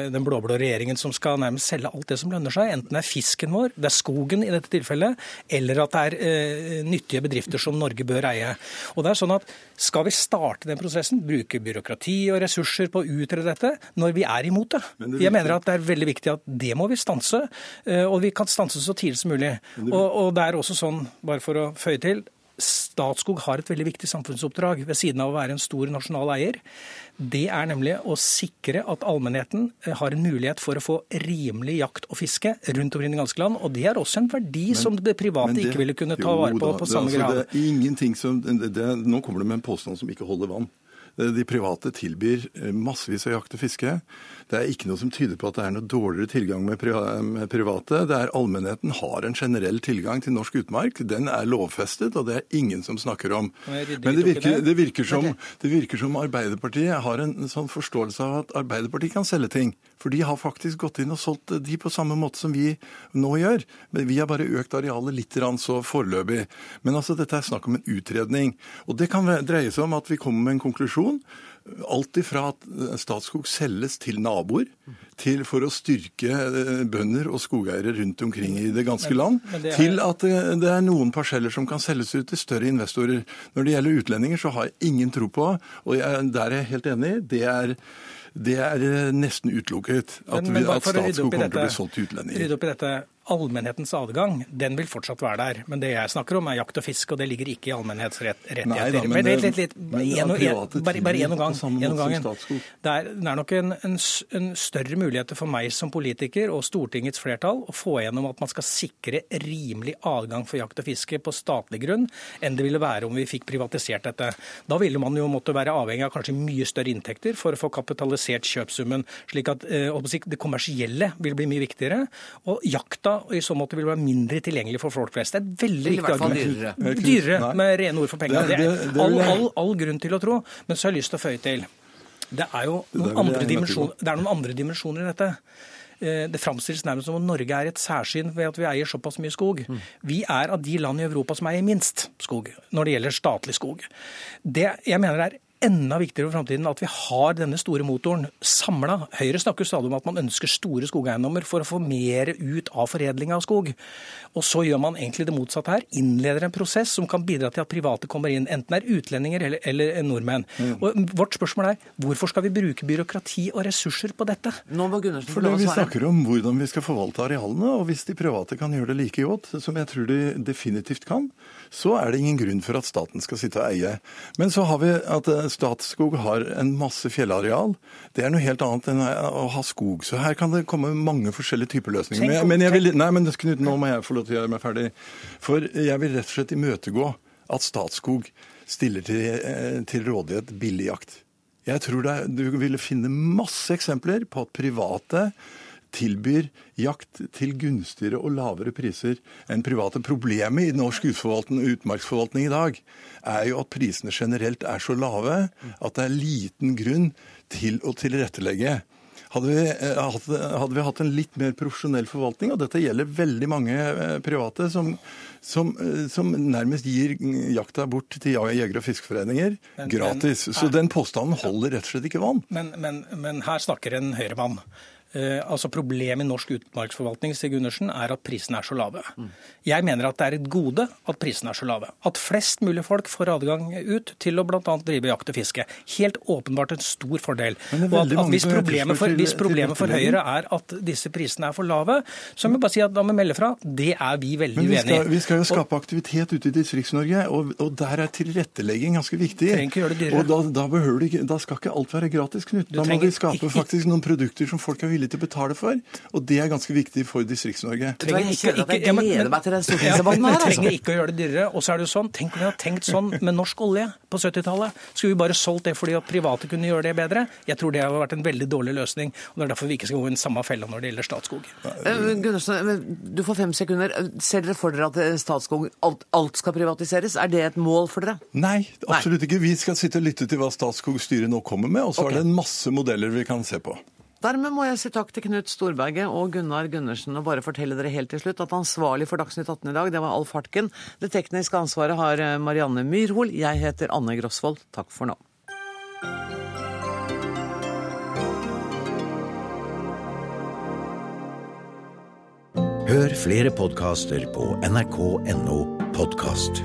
den blå-blå regjeringen som skal nærmest selge alt det som lønner seg, enten det er fisken vår, det er skogen i dette tilfellet, eller at det er ø, nyttige bedrifter som Norge bør eie. Og det er sånn at Skal vi starte den prosessen, bruke byråkrati og ressurser på å utrede dette, når vi er imot det? Men det Jeg mener at det er veldig viktig at det må vi stanse, eh, og vi kan stanse så tidlig som mulig. Og, og det er også sånn, bare for å føye til, Statskog har et veldig viktig samfunnsoppdrag ved siden av å være en stor nasjonal eier. Det er nemlig å sikre at allmennheten eh, har en mulighet for å få rimelig jakt og fiske rundt omkring i det ganske land. Og det er også en verdi som det private det- ikke ville kunne ta vare på da, på det- samme altså, grad. Det er ingenting som, det, det, nå kommer du med en påstand som ikke holder vann. De private tilbyr eh, massevis av jakt og fiske. Det er ikke noe som tyder på at det er noe dårligere tilgang med private. Det er Allmennheten har en generell tilgang til norsk utmark. Den er lovfestet, og det er ingen som snakker om. Men det virker, det virker, som, det virker som Arbeiderpartiet har en sånn forståelse av at Arbeiderpartiet kan selge ting. For de har faktisk gått inn og solgt de på samme måte som vi nå gjør. Men vi har bare økt arealet litt så foreløpig. Men altså, dette er snakk om en utredning. Og det kan dreie seg om at vi kommer med en konklusjon. Alt ifra at Statskog selges til naboer, til for å styrke eh, bønder og skogeiere rundt omkring i det ganske land, men det er- til at det, det er noen parseller som kan selges ut til større investorer. Når det gjelder utlendinger, så har jeg ingen tro på, og jeg, der er jeg helt enig, det er, det er eh, nesten utelukket at, Men- men at i kommer til å bli solgt til utlendinger. Rydde opp i dette. Allmennhetens adgang den vil fortsatt være der. Men det jeg snakker om, er jakt og fiske, og det ligger ikke i allmennhetsrettigheter. Nei men litt, litt, litt, men en, en, bare, bare en om gang, en gangen. Det er, det er nok en, en, en større mulighet for meg som politiker og Stortingets flertall å få gjennom at man skal sikre rimelig adgang for jakt og fiske på statlig grunn, enn det ville være om vi fikk privatisert dette. Da ville man jo måtte være avhengig av kanskje mye større inntekter for å få kapitalisert kjøpsummen, slik at si, det kommersielle vil bli mye viktigere. Og jakta i så måte vil det være mindre tilgjengelig for folk flest. Det er et veldig viktig argument. dyrere. Dyrere, med rene ord for pengene. Det- Det det- er all, all, all grunn til å tro. Men så har jeg lyst til å føye til. Det er jo noen andre, dimensjoner, det er noen andre dimensjoner i dette. Eh, Det framstilles nærmest som om Norge er et særsyn ved at vi eier såpass mye skog. Vi er av de land i Europa som eier minst skog når det gjelder statlig skog. Det jeg mener er enda viktigere for framtiden at vi har denne store motoren samla. Høyre snakker stadig om at man ønsker store skogeiendommer for å få mer ut av foredling av skog. Og så gjør man egentlig det motsatte her. Innleder en prosess som kan bidra til at private kommer inn. Enten er utlendinger eller, eller nordmenn. Og vårt spørsmål er hvorfor skal vi bruke byråkrati og ressurser på dette? Nå må Gunnarsen Fordi vi snakker om hvordan vi skal forvalte arealene, og hvis de private kan gjøre det like godt, som jeg tror de definitivt kan, så er det ingen grunn for at staten skal sitte og eie. Men så har vi at eh, Statskog har en masse fjellareal. Det er noe helt annet enn å ha skog. Så her kan det komme mange forskjellige typer løsninger. Men, men jeg vil, nei, men Knut, nå må jeg få lov til å gjøre meg ferdig. For jeg vil rett og slett imøtegå at Statskog stiller til, eh, til rådighet billig jakt. Jeg tror er- du ville finne masse eksempler på at private tilbyr jakt til gunstigere og lavere priser enn private. Problemet i norsk utmarksforvaltning i dag er jo at prisene generelt er så lave at det er liten grunn til å tilrettelegge. Hadde vi, eh, hadde vi, hatt en litt mer profesjonell forvaltning, og dette gjelder veldig mange eh, private som, som, eh, som nærmest gir jakta bort til jeger- og fiskeforeninger gratis. Men, Så den påstanden holder rett og slett ikke vann. Men, men, men her snakker en høyremann. Eh, altså Problemet i norsk utmarksforvaltning Stig Gundersen, er at prisene er så lave. Mm. Jeg mener at det er et gode at prisene er så lave. At flest mulig folk får adgang ut til å bl.a. drive jakt og fiske. Helt åpenbart en stor fordel. Og at, at Hvis problemet for, hvis problemet for Høyre er at disse prisene er for lave, så må jeg bare si at da må vi melde fra. Det er vi veldig uenig i. Vi skal jo skape aktivitet ute i Distrikts-Norge, og, og, der er tilrettelegging ganske viktig. Og da, da, du, da, skal ikke alt være gratis, Knut. Da må vi skape faktisk noen produkter som folk er villige villig til å betale for. Og det er ganske viktig for Distrikts-Norge. Jeg gleder meg til den stortingsdebatten her. Altså. trenger ikke å gjøre det dyrere. Og så er det jo sånn, tenk om vi hadde tenkt sånn med norsk olje på 70-tallet. Skulle vi bare solgt det fordi at private kunne gjøre det bedre? Jeg tror det har vært en veldig dårlig løsning. og Det er derfor vi ikke skal gå i den samme fella når det gjelder Statskog. Eh, Gundersen, du får fem sekunder. Ser dere for dere at eh, Statskog alt, alt skal privatiseres? Er det et mål for dere? Nei, absolutt ikke. Vi skal sitte og lytte til hva Statskog-styret nå kommer med, og så okay. er det en masse modeller vi kan se på. Dermed må jeg si takk til Knut Storberget og Gunnar Gundersen og bare fortelle dere helt til slutt at ansvarlig for Dagsnytt 18 i dag, det var Alf Hartken. Det tekniske ansvaret har eh, Marianne Myrhol. Jeg heter Anne Grosvold. Takk for nå. Hør flere podkaster på nrk.no podkast.